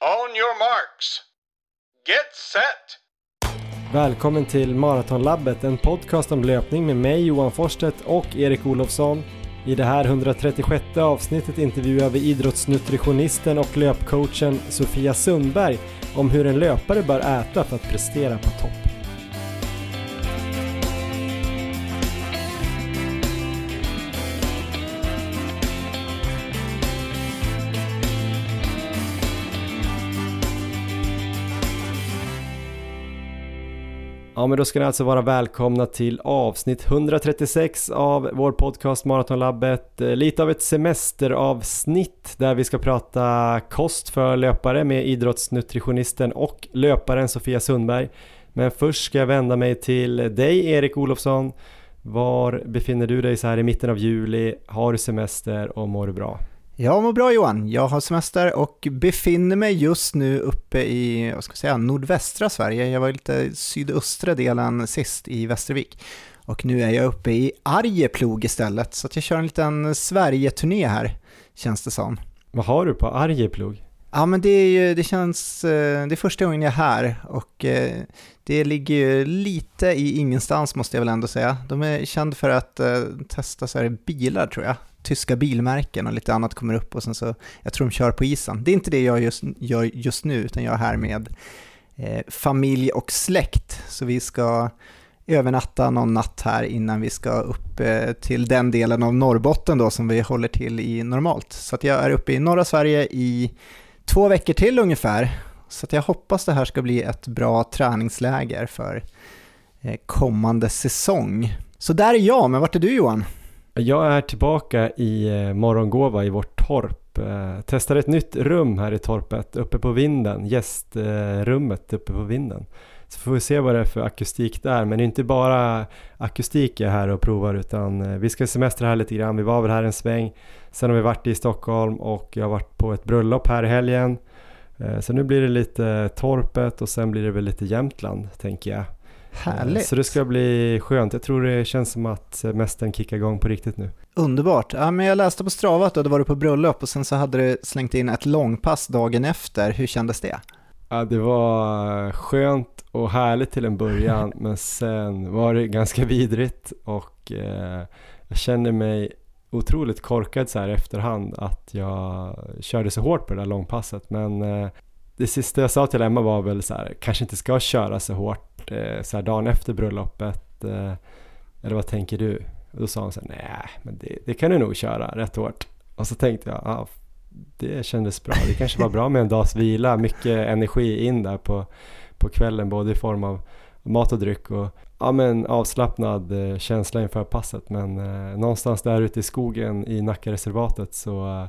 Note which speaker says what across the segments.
Speaker 1: On your marks. Get set!
Speaker 2: Välkommen till Maratonlabbet, en podcast om löpning med mig Johan Forsstedt och Erik Olofsson. I det här 136 avsnittet intervjuar vi idrottsnutritionisten och löpcoachen Sofia Sundberg om hur en löpare bör äta för att prestera på topp. Ja men då ska ni alltså vara välkomna till avsnitt 136 av vår podcast Maratonlabbet. Eh, lite av ett semesteravsnitt där vi ska prata kost för löpare med idrottsnutritionisten och löparen Sofia Sundberg. Men först ska jag vända mig till dig Erik Olofsson. Var befinner du dig så här i mitten av juli? Har du semester och mår du bra?
Speaker 3: Jag mår bra Johan, jag har semester och befinner mig just nu uppe i, vad ska jag säga, nordvästra Sverige. Jag var lite sydöstra delen sist i Västervik. Och nu är jag uppe i Arjeplog istället, så att jag kör en liten Sverige-turné här, känns det som.
Speaker 2: Vad har du på Arjeplog?
Speaker 3: Ja men det är ju, det känns, eh, det är första gången jag är här och eh, det ligger ju lite i ingenstans måste jag väl ändå säga. De är kända för att eh, testa så här bilar tror jag tyska bilmärken och lite annat kommer upp och sen så, jag tror de kör på isen. Det är inte det jag just, gör just nu, utan jag är här med eh, familj och släkt. Så vi ska övernatta någon natt här innan vi ska upp eh, till den delen av Norrbotten då som vi håller till i normalt. Så att jag är uppe i norra Sverige i två veckor till ungefär. Så att jag hoppas det här ska bli ett bra träningsläger för eh, kommande säsong. Så där är jag, men vart är du Johan?
Speaker 2: Jag är tillbaka i eh, Morgongåva i vårt torp. Eh, testar ett nytt rum här i torpet uppe på vinden, gästrummet uppe på vinden. Så får vi se vad det är för akustik där, men det är inte bara akustik jag är här och provar utan eh, vi ska semestra här lite grann. Vi var väl här en sväng, sen har vi varit i Stockholm och jag har varit på ett bröllop här i helgen. Så nu blir det lite torpet och sen blir det väl lite Jämtland tänker jag.
Speaker 3: Härligt.
Speaker 2: Så det ska bli skönt. Jag tror det känns som att semestern kickar igång på riktigt nu.
Speaker 3: Underbart. Ja, men jag läste på Strava att du hade varit på bröllop och sen så hade du slängt in ett långpass dagen efter. Hur kändes det?
Speaker 2: Ja, det var skönt och härligt till en början men sen var det ganska vidrigt och eh, jag kände mig otroligt korkad så här i efterhand att jag körde så hårt på det där långpasset men eh, det sista jag sa till Emma var väl så här, kanske inte ska köra så hårt eh, så här dagen efter bröllopet. Eh, eller vad tänker du? Och då sa hon så här, nej men det, det, kan du nog köra rätt hårt. Och så tänkte jag, ah, det kändes bra. Det kanske var bra med en dags vila, mycket energi in där på, på kvällen både i form av mat och dryck och ja, men avslappnad eh, känsla inför passet. Men eh, någonstans där ute i skogen i Nackareservatet så eh,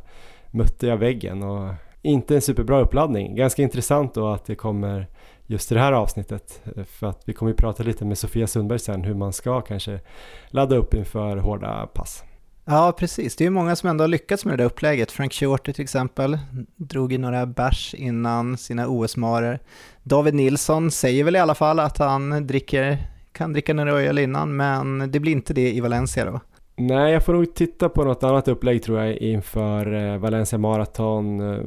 Speaker 2: mötte jag väggen och inte en superbra uppladdning. Ganska intressant då att det kommer just i det här avsnittet för att vi kommer ju prata lite med Sofia Sundberg sen hur man ska kanske ladda upp inför hårda pass.
Speaker 3: Ja, precis. Det är ju många som ändå har lyckats med det där upplägget. Frank Shorter till exempel drog i några bärs innan sina OS-marer. David Nilsson säger väl i alla fall att han dricker, kan dricka några öl innan, men det blir inte det i Valencia då.
Speaker 2: Nej, jag får nog titta på något annat upplägg tror jag inför eh, Valencia Marathon. Eh,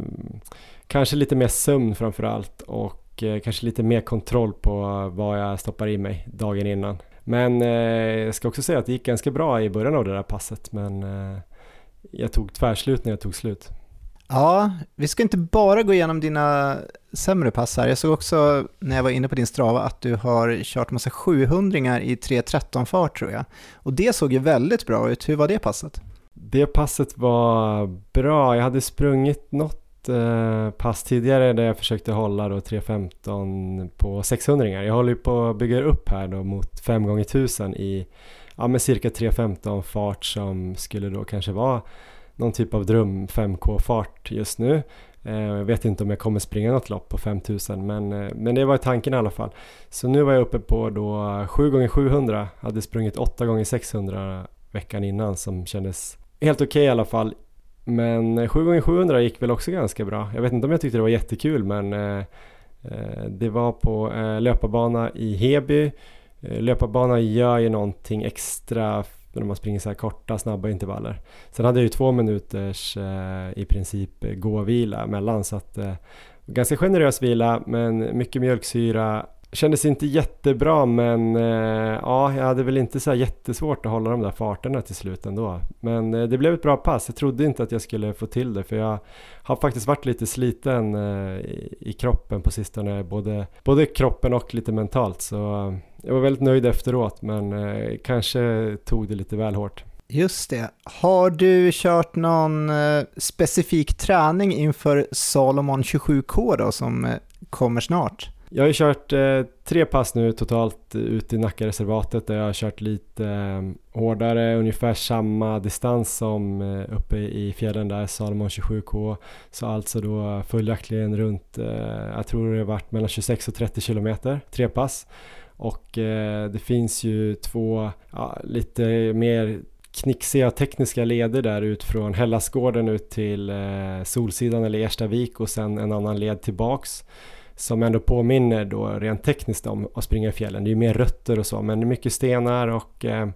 Speaker 2: kanske lite mer sömn framför allt och eh, kanske lite mer kontroll på vad jag stoppar i mig dagen innan. Men jag ska också säga att det gick ganska bra i början av det där passet men jag tog tvärslut när jag tog slut.
Speaker 3: Ja, vi ska inte bara gå igenom dina sämre pass här. Jag såg också när jag var inne på din strava att du har kört massa 700 i 3.13 fart tror jag. Och det såg ju väldigt bra ut. Hur var det passet?
Speaker 2: Det passet var bra. Jag hade sprungit något eh, pass tidigare där jag försökte hålla då 3.15 på 600-ringar. Jag håller ju på att bygga upp här då mot 5 gånger 1000 i ja, med cirka 3.15 fart som skulle då kanske vara någon typ av dröm 5K-fart just nu. Eh, jag vet inte om jag kommer springa något lopp på 5000 men, eh, men det var tanken i alla fall. Så nu var jag uppe på då 7 x 700 hade sprungit 8 x 600 veckan innan som kändes helt okej okay i alla fall. Men 7 x 700 gick väl också ganska bra. Jag vet inte om jag tyckte det var jättekul men eh, eh, det var på eh, löparbana i Heby. Löparbana gör ju någonting extra när man springer så här korta, snabba intervaller. Sen hade jag ju två minuters i princip gåvila mellan så att Ganska generös vila men mycket mjölksyra. Kändes inte jättebra men eh, ja, jag hade väl inte så jättesvårt att hålla de där farterna till slut ändå. Men eh, det blev ett bra pass. Jag trodde inte att jag skulle få till det för jag har faktiskt varit lite sliten eh, i, i, kroppen på sistone. Både, både kroppen och lite mentalt. Så eh, jag var väldigt nöjd efteråt men eh, kanske tog det lite väl hårt.
Speaker 3: Just det. Har du kört någon eh, specifik träning inför Salomon 27K då som eh, kommer snart?
Speaker 2: Jag har ju kört eh, tre pass nu totalt ute i Nackareservatet där jag har kört lite eh, hårdare, ungefär samma distans som eh, uppe i fjällen där, Salomon 27K. Så alltså då följaktligen runt, eh, jag tror det har varit mellan 26 och 30 kilometer, tre pass. Och eh, det finns ju två ja, lite mer knixiga tekniska leder där ut från Hellasgården ut till eh, Solsidan eller Erstavik och sen en annan led tillbaks som ändå påminner då rent tekniskt om att springa i fjällen. Det är ju mer rötter och så men det är mycket stenar och eh,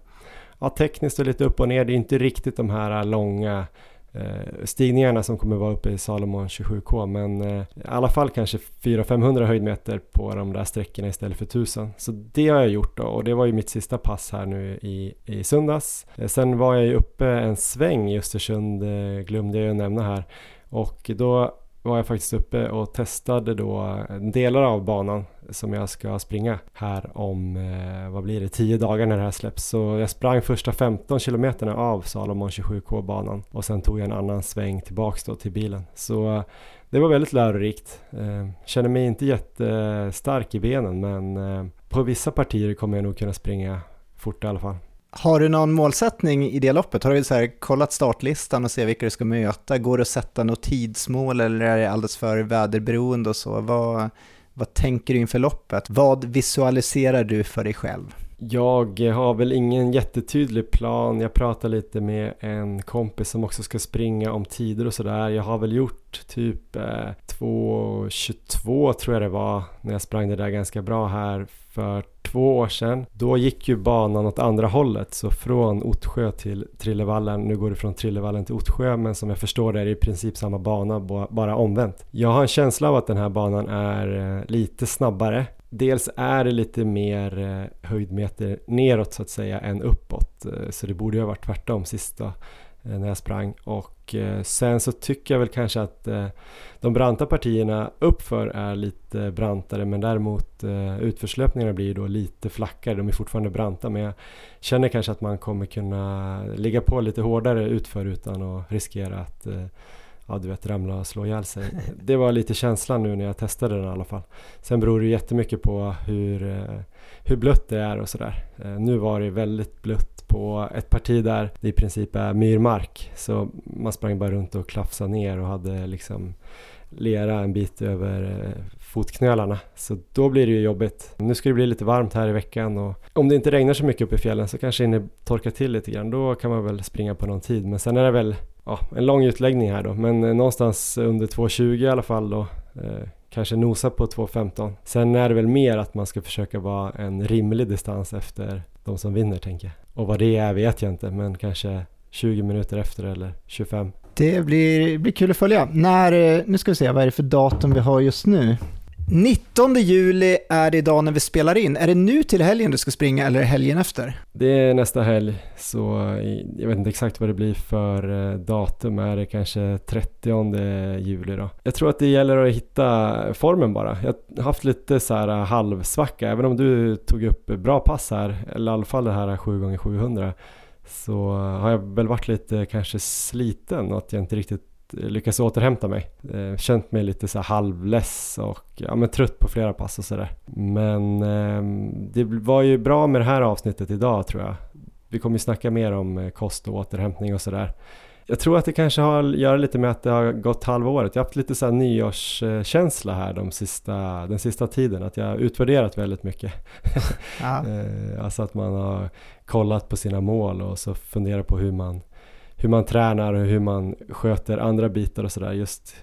Speaker 2: ja, tekniskt och lite upp och ner. Det är inte riktigt de här långa eh, stigningarna som kommer vara uppe i Salomon 27K men eh, i alla fall kanske 400-500 höjdmeter på de där sträckorna istället för 1000. Så det har jag gjort då och det var ju mitt sista pass här nu i, i söndags. Eh, sen var jag ju uppe en sväng i Östersund, eh, glömde jag ju nämna här och då var jag faktiskt uppe och testade då delar av banan som jag ska springa här om, eh, vad blir det, 10 dagar när det här släpps. Så jag sprang första 15 kilometerna av Salomon 27K-banan och sen tog jag en annan sväng tillbaks då till bilen. Så eh, det var väldigt lärorikt. Eh, känner mig inte jättestark i benen men på vissa partier kommer jag nog kunna springa fort i alla fall.
Speaker 3: Har du någon målsättning i det loppet? Har du så här kollat startlistan och se vilka du ska möta? Går det att sätta något tidsmål eller är det alldeles för väderberoende och så? Vad, vad tänker du inför loppet? Vad visualiserar du för dig själv?
Speaker 2: Jag har väl ingen jättetydlig plan. Jag pratar lite med en kompis som också ska springa om tider och sådär. Jag har väl gjort typ eh, 2.22 tror jag det var när jag sprang det där ganska bra här för två år sedan. Då gick ju banan åt andra hållet, så från Ottsjö till Trillevallen. Nu går det från Trillevallen till Ottsjö, men som jag förstår det är det i princip samma bana, bara omvänt. Jag har en känsla av att den här banan är eh, lite snabbare. Dels är det lite mer eh, höjdmeter neråt så att säga än uppåt, eh, så det borde ju ha varit tvärtom sista när jag sprang och eh, sen så tycker jag väl kanske att eh, de branta partierna uppför är lite brantare men däremot utförslöpningarna blir då lite flackare. De är fortfarande branta men jag känner kanske att man kommer kunna ligga på lite hårdare utför utan att riskera att ja, du vet, ramla och slå ihjäl sig. Det var lite känslan nu när jag testade den i alla fall. Sen beror det jättemycket på hur, hur blött det är och sådär. Eh, nu var det väldigt blött på ett parti där det i princip är myrmark. Så man sprang bara runt och klafsade ner och hade liksom lera en bit över eh, fotknölarna. Så då blir det ju jobbigt. Nu ska det bli lite varmt här i veckan och om det inte regnar så mycket uppe i fjällen så kanske det torkar till lite grann. Då kan man väl springa på någon tid. Men sen är det väl ja, en lång utläggning här då. Men eh, någonstans under 2.20 i alla fall då. Eh, kanske nosa på 2.15. Sen är det väl mer att man ska försöka vara en rimlig distans efter de som vinner tänker jag. Och vad det är vet jag inte, men kanske 20 minuter efter eller 25.
Speaker 3: Det blir, blir kul att följa. När, eh, nu ska vi se, vad är det för datum vi har just nu? 19 juli är det idag när vi spelar in. Är det nu till helgen du ska springa eller är det helgen efter?
Speaker 2: Det är nästa helg, så jag vet inte exakt vad det blir för eh, datum. Är det kanske 30 juli då? Jag tror att det gäller att hitta formen bara. Jag har haft lite så här eh, halvsvacka, även om du tog upp bra pass här, eller i alla fall det här eh, 7x700 så har jag väl varit lite kanske sliten och att jag inte riktigt lyckats återhämta mig. Eh, känt mig lite så halvless och ja, men trött på flera pass och sådär. Men eh, det var ju bra med det här avsnittet idag tror jag. Vi kommer ju snacka mer om eh, kost och återhämtning och sådär. Jag tror att det kanske har att göra lite med att det har gått halva året. Jag har haft lite så här nyårskänsla här de sista, den sista tiden. Att jag har utvärderat väldigt mycket. Eh, alltså att man har kollat på sina mål och så funderat på hur man hur man tränar och hur man sköter andra bitar och sådär just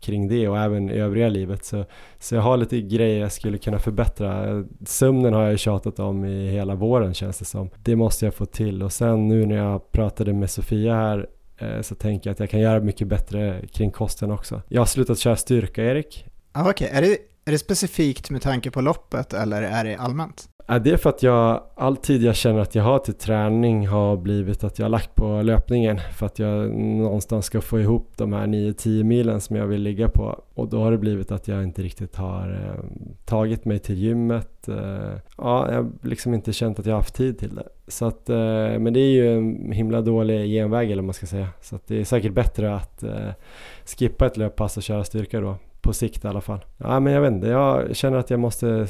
Speaker 2: kring det och även i övriga livet. Så, så jag har lite grejer jag skulle kunna förbättra. Sömnen har jag tjatat om i hela våren känns det som. Det måste jag få till och sen nu när jag pratade med Sofia här eh, så tänker jag att jag kan göra mycket bättre kring kosten också. Jag har slutat köra styrka Erik
Speaker 3: Ah, Okej, är, det, är det specifikt med tanke på loppet eller är det allmänt?
Speaker 2: Det är för att jag alltid jag känner att jag har till träning har blivit att jag har lagt på löpningen för att jag någonstans ska få ihop de här 9-10 milen som jag vill ligga på och då har det blivit att jag inte riktigt har eh, tagit mig till gymmet. Eh, ja, jag har liksom inte känt att jag har haft tid till det. Så att, eh, men det är ju en himla dålig genväg eller vad man ska säga. Så att det är säkert bättre att eh, skippa ett löppass och köra styrka då. På sikt i alla fall. Ja men jag vet inte, jag känner att jag måste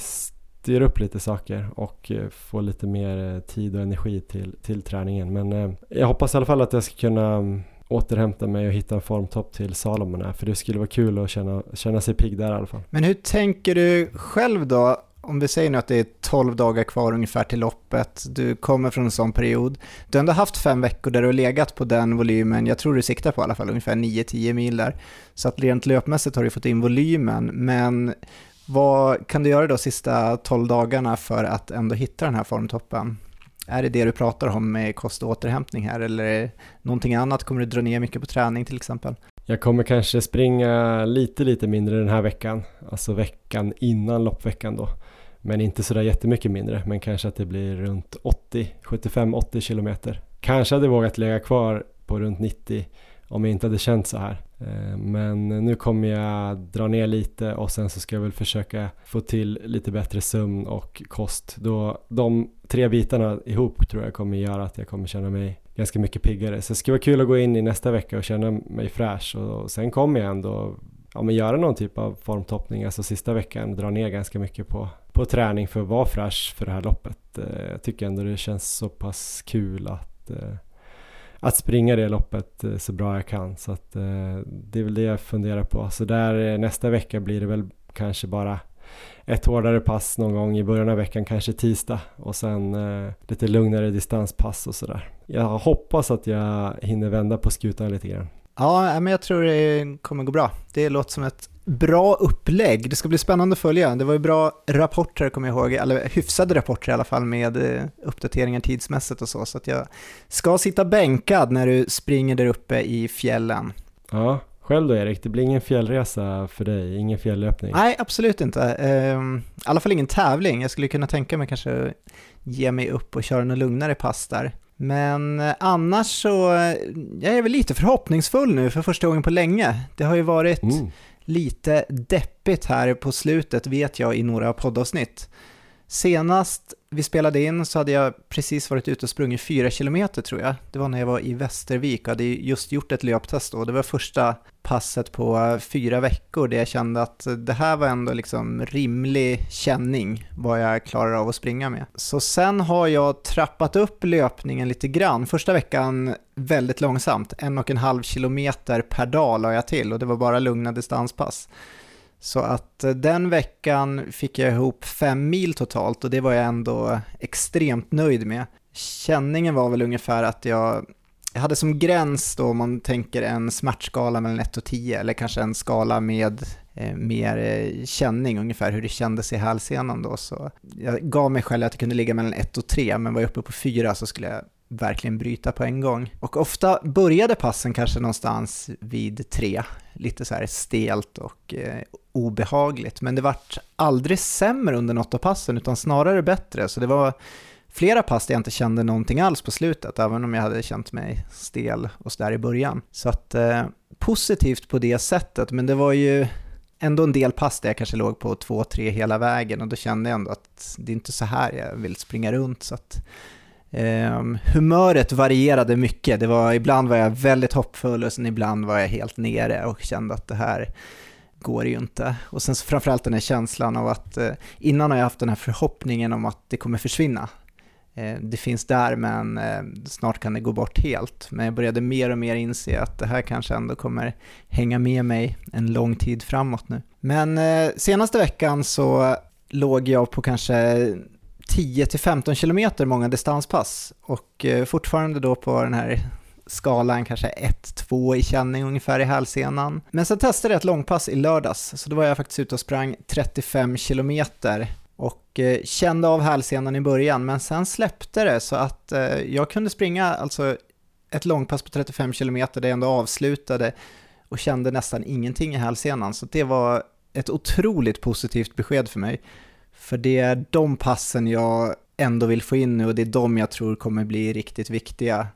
Speaker 2: styra upp lite saker och eh, få lite mer eh, tid och energi till, till träningen. Men eh, jag hoppas i alla fall att jag ska kunna mm, återhämta mig och hitta en formtopp till Salomon här, för det skulle vara kul att känna, känna sig pigg där i alla fall.
Speaker 3: Men hur tänker du själv då? Om vi säger nu att det är 12 dagar kvar ungefär till loppet, du kommer från en sån period. Du har ändå haft fem veckor där du har legat på den volymen, jag tror du siktar på i alla fall ungefär 9-10 mil där. Så att rent löpmässigt har du fått in volymen, men vad kan du göra då sista 12 dagarna för att ändå hitta den här formtoppen? Är det det du pratar om med kost och återhämtning här eller någonting annat? Kommer du dra ner mycket på träning till exempel?
Speaker 2: Jag kommer kanske springa lite, lite mindre den här veckan, alltså veckan innan loppveckan då. Men inte sådär jättemycket mindre, men kanske att det blir runt 80, 75-80 kilometer. Kanske hade vågat lägga kvar på runt 90 om jag inte hade känt så här. Eh, men nu kommer jag dra ner lite och sen så ska jag väl försöka få till lite bättre sömn och kost. Då de tre bitarna ihop tror jag kommer göra att jag kommer känna mig ganska mycket piggare. Så det ska vara kul att gå in i nästa vecka och känna mig fräsch och sen kommer jag ändå ja, men göra någon typ av formtoppning, alltså sista veckan dra ner ganska mycket på, på träning för att vara fräsch för det här loppet. Eh, jag tycker ändå det känns så pass kul att eh, att springa det loppet eh, så bra jag kan. Så att, eh, det är väl det jag funderar på. Så där eh, nästa vecka blir det väl kanske bara ett hårdare pass någon gång i början av veckan, kanske tisdag och sen eh, lite lugnare distanspass och sådär. Jag hoppas att jag hinner vända på skutan lite grann.
Speaker 3: Ja, men jag tror det kommer gå bra. Det låter som ett bra upplägg. Det ska bli spännande att följa. Det var ju bra rapporter, kommer jag ihåg, eller hyfsade rapporter i alla fall med eh, uppdateringar tidsmässigt och så. Så att jag ska sitta bänkad när du springer där uppe i fjällen.
Speaker 2: Ja, själv då Erik, det blir ingen fjällresa för dig, ingen fjällöppning?
Speaker 3: Nej, absolut inte. Ehm, I alla fall ingen tävling. Jag skulle kunna tänka mig kanske ge mig upp och köra något lugnare pass där. Men eh, annars så, eh, jag är väl lite förhoppningsfull nu för första gången på länge. Det har ju varit
Speaker 2: Mm.
Speaker 3: lite deppigt här på slutet vet jag i några poddavsnitt. Senast vi spelade in så hade jag precis varit ute och sprungit fyra kilometer tror jag. Det var när jag var i Västervik och hade just gjort ett löptest då. Det var första passet på eh, fyra veckor där jag kände att det här var ändå liksom rimlig känning vad jag klarar av att springa med. Så sen har jag trappat upp löpningen lite grann. Första veckan väldigt långsamt, en och en halv kilometer per dag la jag till och det var bara lugna distanspass. Så att eh, den veckan fick jag ihop fem mil totalt och det var jag ändå extremt nöjd med. Känningen var väl ungefär att jag, jag hade som gräns då om man tänker en smärtskala mellan 1 och 10 eller kanske en skala med eh, mer eh, känning, ungefär hur det kändes i hälsenan då. Så jag gav mig själv att jag kunde ligga mellan 1 och 3 men var jag uppe på 4 så skulle jag verkligen bryta på en gång. Och ofta började passen kanske någonstans vid tre, lite så här stelt och eh, obehagligt, men det vart aldrig sämre under något av passen utan snarare bättre. Så det var flera pass där jag inte kände någonting alls på slutet, även om jag hade känt mig stel och sådär i början. Så att eh, positivt på det sättet, men det var ju ändå en del pass där jag kanske låg på 2-3 hela vägen och då kände jag ändå att det är inte så här jag vill springa runt. Så att, eh, humöret varierade mycket. Det var, ibland var jag väldigt hoppfull och sen ibland var jag helt nere och kände att det här går ju inte. Och sen framförallt den här känslan av att eh, innan har jag haft den här förhoppningen om att det kommer försvinna. Eh, det finns där men eh, snart kan det gå bort helt. Men jag började mer och mer inse att det här kanske ändå kommer hänga med mig en lång tid framåt nu. Men eh, senaste veckan så låg jag på kanske 10-15 kilometer många distanspass och eh, fortfarande då på den här skalan kanske 1-2 i känning ungefär i hälsenan. Men sen testade jag ett långpass i lördags, så då var jag faktiskt ute och sprang 35 kilometer och eh, kände av hälsenan i början, men sen släppte det så att eh, jag kunde springa alltså ett långpass på 35 kilometer där jag ändå avslutade och kände nästan ingenting i hälsenan, så det var ett otroligt positivt besked för mig. För det är de passen jag ändå vill få in nu och det är de jag tror kommer bli riktigt viktiga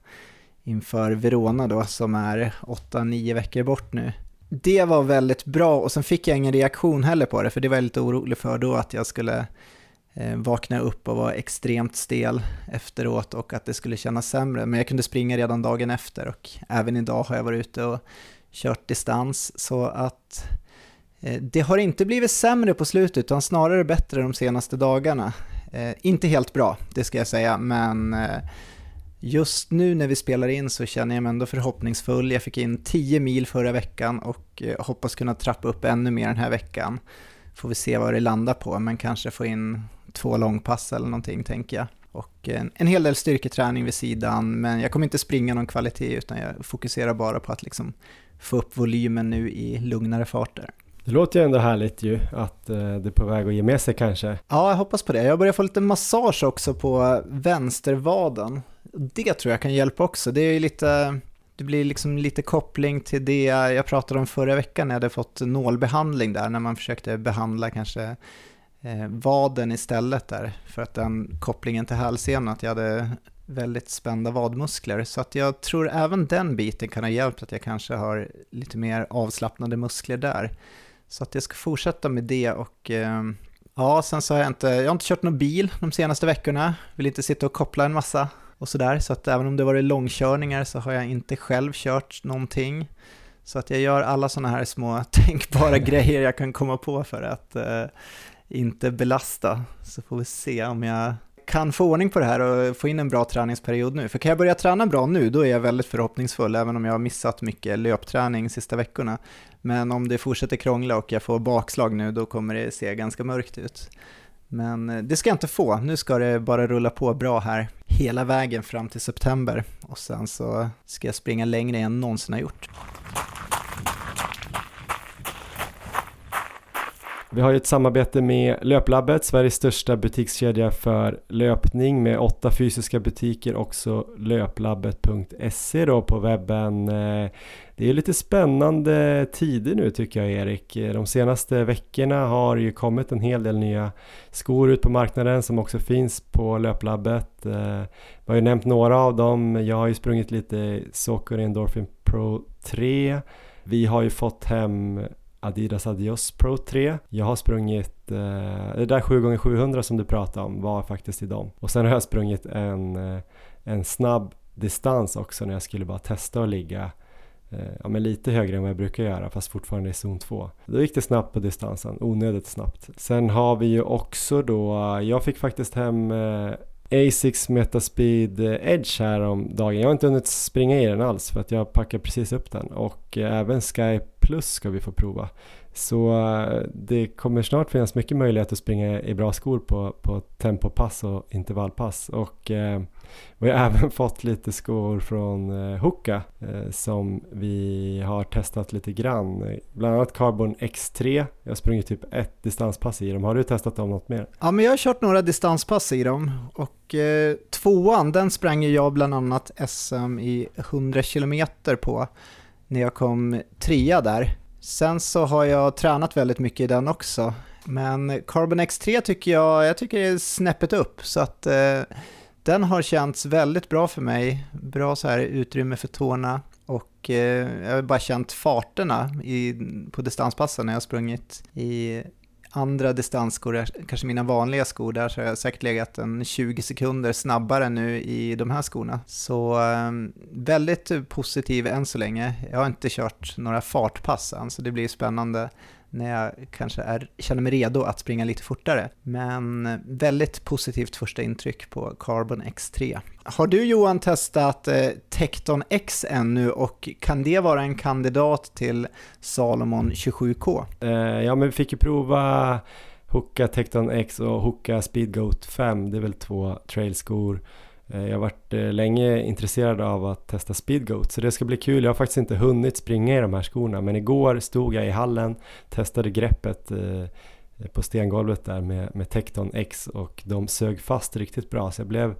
Speaker 3: inför Verona då som är 8-9 veckor bort nu. Det var väldigt bra och sen fick jag ingen reaktion heller på det för det var jag lite orolig för då att jag skulle eh, vakna upp och vara extremt stel efteråt och att det skulle kännas sämre. Men jag kunde springa redan dagen efter och även idag har jag varit ute och kört distans så att eh, Eh, det har inte blivit sämre på slutet utan snarare bättre de senaste dagarna. Eh, inte helt bra, det ska jag säga, men eh, just nu när vi spelar in så känner jag mig ändå förhoppningsfull. Jag fick in 10 mil förra veckan och hoppas kunna trappa upp ännu mer den här veckan. Får vi se vad det landar på, men kanske få in två långpass eller någonting tänker jag. Och en, en hel del styrketräning vid sidan, men jag kommer inte springa någon kvalitet utan jag fokuserar bara på att liksom få upp volymen nu i lugnare farter.
Speaker 2: Det låter ju ändå härligt ju att eh, det är på väg att ge med sig kanske.
Speaker 3: Ja, jag hoppas på det. Jag börjar få lite massage också på vänstervaden. Det tror jag kan hjälpa också. Det är lite, det blir liksom lite koppling till det jag pratade om förra veckan när jag hade fått nålbehandling där, när man försökte behandla kanske eh, vaden istället där, för att den kopplingen till hälsenan, att jag hade väldigt spända vadmuskler. Så att jag tror även den biten kan ha hjälpt att jag kanske har lite mer avslappnade muskler där. Så att jag ska fortsätta med det och eh, ja, sen så har jag inte, jag har inte kört någon bil de senaste veckorna. Vill inte sitta och koppla en massa och sådär. Så att även om det varit långkörningar så har jag inte själv kört någonting. Så att jag gör alla sådana här små tänkbara grejer jag kan komma på för att eh, inte belasta. Så får vi se om jag kan få ordning på det här och få in en bra träningsperiod nu. För kan jag börja träna bra nu, då är jag väldigt förhoppningsfull, även om jag har missat mycket löpträning sista veckorna. Men om det fortsätter krångla och jag får bakslag nu, då kommer det se ganska mörkt ut. Men eh, det ska jag inte få, nu ska det bara rulla på bra här hela vägen fram till september och sen så ska jag springa längre än jag någonsin har gjort.
Speaker 2: Vi har ju ett samarbete med Löplabbet, Sveriges största butikskedja för löpning med åtta fysiska butiker, också löplabbet.se då på webben. Eh, det är lite spännande tider nu tycker jag Erik. De senaste veckorna har ju kommit en hel del nya skor ut på marknaden som också finns på Löplabbet. Eh, vi har ju nämnt några av dem. Jag har ju sprungit lite Socker Endorphin Pro 3. Vi har ju fått hem Adidas Adios Pro 3. Jag har sprungit, eh, det där 7x700 som du pratade om var faktiskt i dem. Och sen har jag sprungit en, eh, en snabb distans också när jag skulle bara testa att ligga eh, ja, men lite högre än vad jag brukar göra fast fortfarande i zon 2. Då gick det snabbt på distansen, onödigt snabbt. Sen har vi ju också då, jag fick faktiskt hem eh, Asics Metaspeed eh, Edge här om dagen. Jag har inte hunnit springa i den alls för att jag packade precis upp den och eh, även Skype Plus ska vi få prova. Så eh, det kommer snart finnas mycket möjlighet att springa i bra skor på, på tempopass och intervallpass och eh, vi har även fått lite skor från eh, Hoka eh, som vi har testat lite grann. Bland annat Carbon X3. Jag har sprungit typ ett distanspass i dem. Har du testat dem något mer?
Speaker 3: Ja, men jag har kört några distanspass i dem och eh, tvåan den sprang jag bland annat SM i 100 km på när jag kom trea där. Sen så har jag tränat väldigt mycket i den också. Men Carbon X3 tycker jag, jag tycker är snäppet upp så att eh, den har känts väldigt bra för mig. Bra så här utrymme för tårna och eh, jag har bara känt farterna i, på distanspassen när jag har sprungit i andra distansskor, kanske mina vanliga skor, där så har jag säkert legat en 20 sekunder snabbare nu i de här skorna. Så eh, väldigt positiv än så länge. Jag har inte kört några fartpass än, så det blir spännande när jag kanske är, känner mig redo att springa lite fortare. Men väldigt positivt första intryck på Carbon X3. Har du Johan testat eh, Tecton X ännu och kan det vara en kandidat till Salomon 27K?
Speaker 2: Eh, ja, men vi fick ju prova Hoka Tecton X och Hoka Speedgoat 5. Det är väl två trailskor Eh, jag har varit eh, länge intresserad av att testa Speedgoat så det ska bli kul. Jag har faktiskt inte hunnit springa i de här skorna men igår stod jag i hallen, testade greppet eh, på stengolvet där med, med Tecton X och de sög fast riktigt bra så jag blev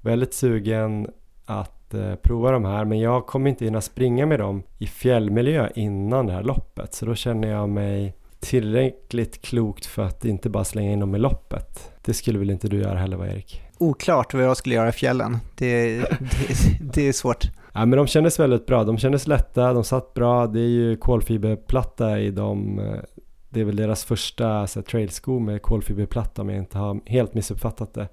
Speaker 2: väldigt sugen att prova de här men jag kommer inte hinna springa med dem i fjällmiljö innan det här loppet så då känner jag mig tillräckligt klokt för att inte bara slänga in dem i loppet. Det skulle väl inte du göra heller va Erik?
Speaker 3: Oklart vad jag skulle göra i fjällen. Det, det, det är svårt.
Speaker 2: Ja, men de kändes väldigt bra. De kändes lätta, de satt bra. Det är ju kolfiberplatta i dem. Det är väl deras första alltså, trailsko med kolfiberplatta om jag inte har helt missuppfattat det.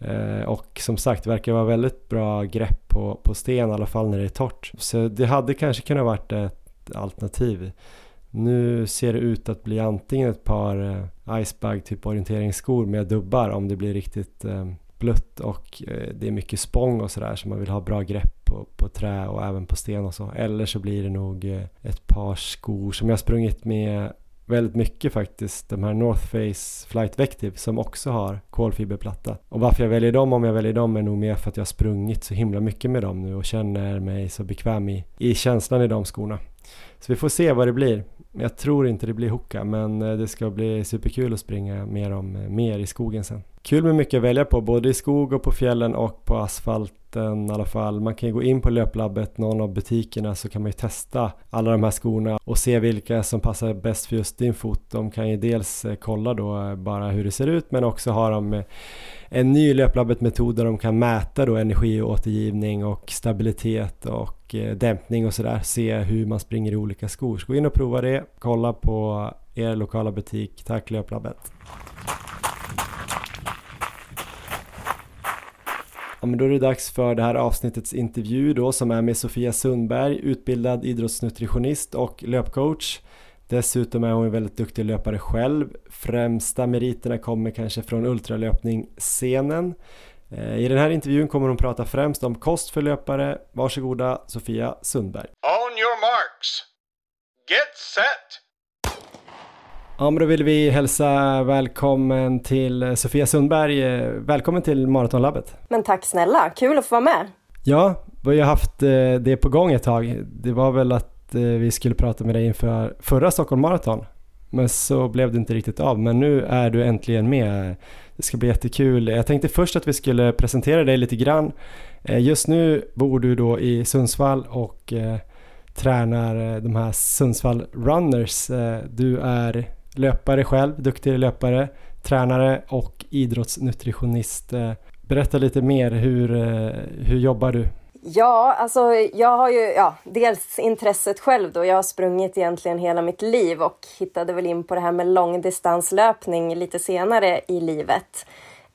Speaker 2: Eh, och som sagt, det verkar vara väldigt bra grepp på, på sten i alla fall när det är torrt. Så det hade kanske kunnat varit ett alternativ. Nu ser det ut att bli antingen ett par eh, Icebag typ orienteringsskor med dubbar om det blir riktigt eh, blött och eh, det är mycket spång och sådär så man vill ha bra grepp på, på trä och även på sten och så. Eller så blir det nog eh, ett par skor som jag sprungit med väldigt mycket faktiskt. De här North Face Flight Vective som också har kolfiberplatta. Och varför jag väljer dem om jag väljer dem är nog mer för att jag har sprungit så himla mycket med dem nu och känner mig så bekväm i, i känslan i de skorna. Så vi får se vad det blir. Jag tror inte det blir Hoka men eh, det ska bli superkul att springa med dem eh, mer i skogen sen. Kul med mycket att välja på både i skog och på fjällen och på asfalten i alla fall. Man kan ju gå in på löplabbet, någon av butikerna så kan man ju testa alla de här skorna och se vilka som passar bäst för just din fot. De kan ju dels eh, kolla då bara hur det ser ut men också ha dem en ny löplabbet-metod där de kan mäta då energiåtergivning och stabilitet och eh, dämpning och sådär. Se hur man springer i olika skor. Så gå in och prova det. Kolla på er lokala butik. Tack Löplabbet! Ja, men då är det dags för det här avsnittets intervju då som är med Sofia Sundberg, utbildad idrottsnutritionist och löpcoach. Dessutom är hon väldigt duktig löpare själv. Främsta meriterna kommer kanske från ultralöpning-scenen. Eh, I den här intervjun kommer hon prata främst om kost för löpare. Varsågoda Sofia Sundberg.
Speaker 1: On your marks. Get set!
Speaker 2: Ja, men då vill vi hälsa välkommen till Sofia Sundberg. Eh, välkommen till Maratonlabbet.
Speaker 4: Men tack snälla, kul att få vara med.
Speaker 2: Ja, vi har haft eh, det på gång ett tag. Det var väl att Eh, vi skulle prata med dig inför förra Stockholm Marathon. Men så blev det inte riktigt av. Men nu är du äntligen med. Det ska bli jättekul. Jag tänkte först att vi skulle presentera dig lite grann. Eh, just nu bor du då i Sundsvall och eh, tränar de här Sundsvall Runners. Du är löpare själv, duktig löpare, tränare och idrottsnutritionist. Berätta lite mer, hur, hur jobbar du?
Speaker 4: Ja, alltså jag har ju ja, dels intresset själv då. Jag har sprungit egentligen hela mitt liv och hittade väl in på det här med långdistanslöpning lite senare i livet.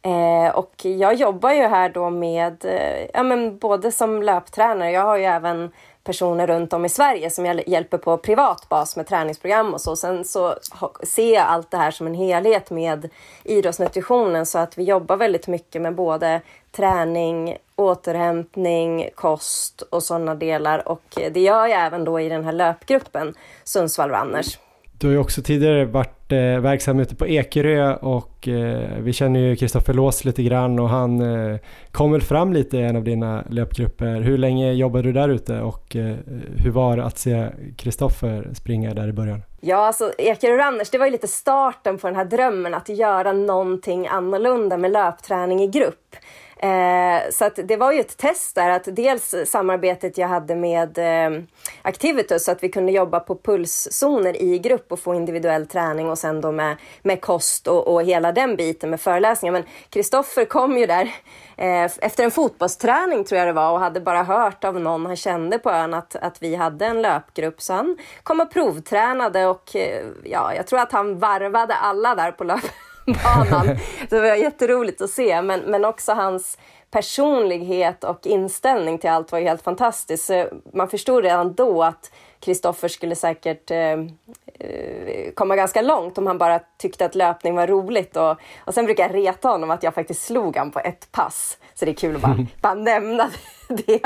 Speaker 4: Eh, och jag jobbar ju här då med, eh, ja men både som löptränare, jag har ju även personer runt om i Sverige som jag hjälper på privat bas med träningsprogram och så. Sen så ser jag allt det här som en helhet med idrottsnutritionen så att vi jobbar väldigt mycket med både träning, återhämtning, kost och sådana delar och det gör jag även då i den här löpgruppen Sundsvall Runners.
Speaker 2: Du har ju också tidigare varit eh, verksam ute på Ekerö och eh, vi känner ju Kristoffer Lås lite grann och han eh, kom väl fram lite i en av dina löpgrupper. Hur länge jobbade du där ute och eh, hur var det att se Kristoffer springa där i början?
Speaker 4: Ja, alltså Ekerö Runners, det var ju lite starten på den här drömmen att göra någonting annorlunda med löpträning i grupp. Eh, så att det var ju ett test där att dels samarbetet jag hade med eh, Activitus så att vi kunde jobba på pulszoner i grupp och få individuell träning och sen då med, med kost och, och hela den biten med föreläsningar. Men Kristoffer kom ju där eh, efter en fotbollsträning tror jag det var och hade bara hört av någon han kände på ön att, att vi hade en löpgrupp så han kom och provtränade och eh, ja, jag tror att han varvade alla där på löp banan. det var jätteroligt att se, men, men också hans personlighet och inställning till allt var ju helt fantastiskt. Så man förstod redan då att Kristoffer skulle säkert eh, eh, komma ganska långt om han bara tyckte att löpning var roligt. Och, och sen brukar jag reta honom att jag faktiskt slog honom på ett pass. Så det är kul att bara, bara nämna det.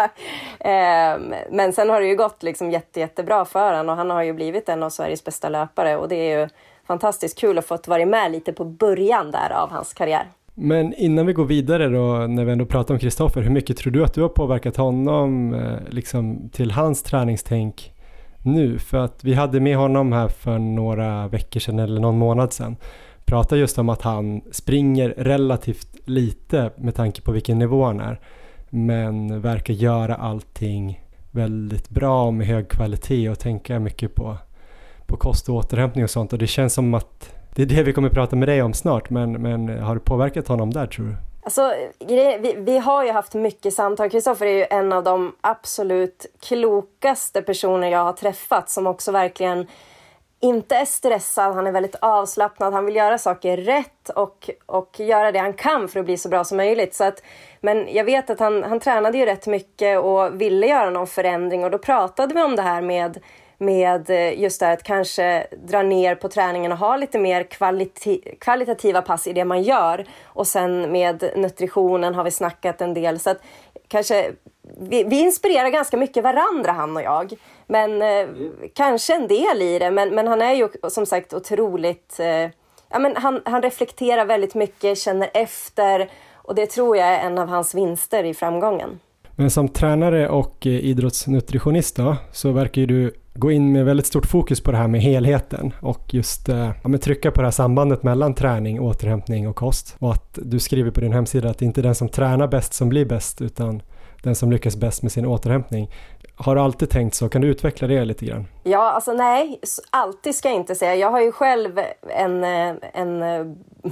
Speaker 4: Eh, men sen har det ju gått liksom jätte, jättebra för honom och han har ju blivit en av Sveriges bästa löpare och det är ju fantastiskt kul att fått vara med lite på början där av hans karriär.
Speaker 2: Men innan vi går vidare då, när vi ändå pratar om Kristoffer, hur mycket tror du att du har påverkat honom eh, liksom, till hans träningstänk nu? För att vi hade med honom här för några veckor sedan eller någon månad sedan. Pratade just om att han springer relativt lite med tanke på vilken nivå han är. Men verkar göra allting väldigt bra med hög kvalitet och tänka mycket på på kost och återhämtning och sånt och det känns som att det är det vi kommer prata med dig om snart men, men har det påverkat honom där tror du?
Speaker 4: Alltså, vi, vi har ju haft mycket samtal. Kristoffer är ju en av de absolut klokaste personer jag har träffat som också verkligen inte är stressad, han är väldigt avslappnad, han vill göra saker rätt och, och göra det han kan för att bli så bra som möjligt. Så att, men jag vet att han, han tränade ju rätt mycket och ville göra någon förändring och då pratade vi om det här med med eh, just det att kanske dra ner på träningen och ha lite mer kvaliti kvalitativa pass i det man gör. Och sen med nutritionen har vi snackat en del. Så att kanske, vi, vi inspirerar ganska mycket varandra han och jag. Men mm. kanske en del i det. Men, men han är ju som sagt otroligt... Eh, ja, men han, han reflekterar väldigt mycket, känner efter. Och det tror jag är en av hans vinster i framgången.
Speaker 2: Men som tränare och eh, idrottsnutritionist då, så verkar ju du gå in med väldigt stort fokus på det här med helheten och just eh, ja, trycka på det här sambandet mellan träning, återhämtning och kost. Och att du skriver på din hemsida att det inte är den som tränar bäst som blir bäst utan den som lyckas bäst med sin återhämtning. Har du alltid tänkt så? Kan du utveckla det lite grann?
Speaker 4: Ja, alltså nej, alltid ska jag inte säga. Jag har ju själv en, eh, en eh,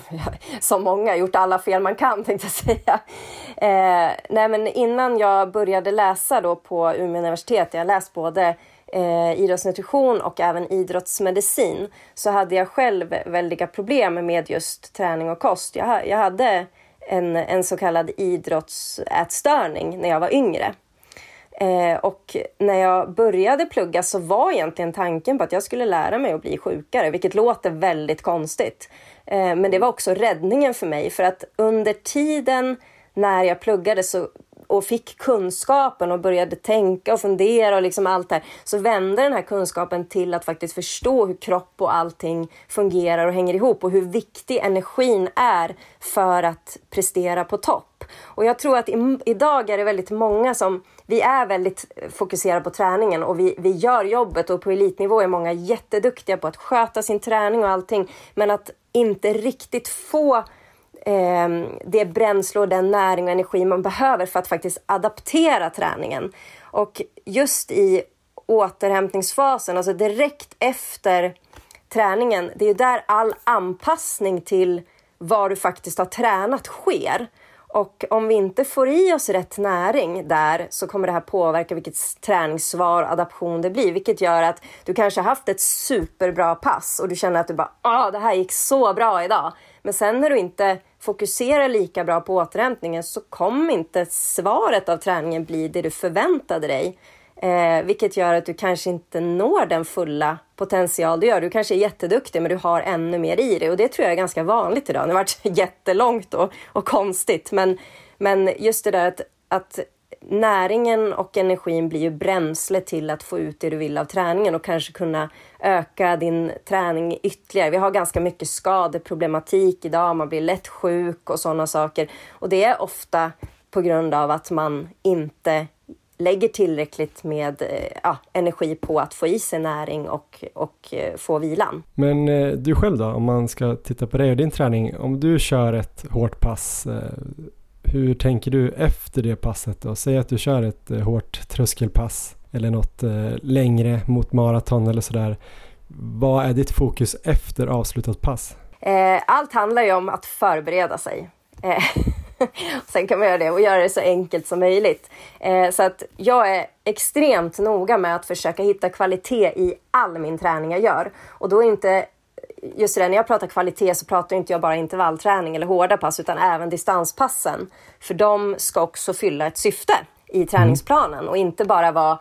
Speaker 4: som många, gjort alla fel man kan tänkte jag säga. Eh, nej, men innan jag började läsa då på Umeå universitet, jag har läst både eh, idrottsnutrition och även idrottsmedicin, så hade jag själv väldiga problem med just träning och kost. Jag, jag hade en, en så kallad idrottsätstörning när jag var yngre. Eh, och när jag började plugga så var egentligen tanken på att jag skulle lära mig att bli sjukare, vilket låter väldigt konstigt. Eh, men det var också räddningen för mig, för att under tiden när jag pluggade så och fick kunskapen och började tänka och fundera och liksom allt det här, så vände den här kunskapen till att faktiskt förstå hur kropp och allting fungerar och hänger ihop och hur viktig energin är för att prestera på topp. Och jag tror att i, idag är det väldigt många som, vi är väldigt fokuserade på träningen och vi, vi gör jobbet och på elitnivå är många jätteduktiga på att sköta sin träning och allting, men att inte riktigt få eh, det bränsle och den näring och energi man behöver för att faktiskt adaptera träningen. Och just i återhämtningsfasen, alltså direkt efter träningen, det är där all anpassning till vad du faktiskt har tränat sker. Och om vi inte får i oss rätt näring där så kommer det här påverka vilket träningssvar och adaption det blir. Vilket gör att du kanske har haft ett superbra pass och du känner att du bara ah, det här gick så bra idag. Men sen när du inte fokuserar lika bra på återhämtningen så kommer inte svaret av träningen bli det du förväntade dig. Eh, vilket gör att du kanske inte når den fulla potential du gör. Du kanske är jätteduktig men du har ännu mer i dig och det tror jag är ganska vanligt idag. Det har varit jättelångt och, och konstigt men, men just det där att, att näringen och energin blir ju bränsle till att få ut det du vill av träningen och kanske kunna öka din träning ytterligare. Vi har ganska mycket skadeproblematik idag, man blir lätt sjuk och sådana saker. Och det är ofta på grund av att man inte lägger tillräckligt med eh, ja, energi på att få i sig näring och, och eh, få vilan.
Speaker 2: Men eh, du själv då, om man ska titta på dig och din träning, om du kör ett hårt pass hur tänker du efter det passet då? Säg att du kör ett eh, hårt tröskelpass eller något eh, längre mot maraton eller sådär. Vad är ditt fokus efter avslutat pass?
Speaker 4: Eh, allt handlar ju om att förbereda sig. Sen kan man göra det och göra det så enkelt som möjligt. Så att jag är extremt noga med att försöka hitta kvalitet i all min träning jag gör. Och då är inte just det, när jag pratar kvalitet så pratar inte jag bara intervallträning eller hårda pass utan även distanspassen. För de ska också fylla ett syfte i träningsplanen och inte bara vara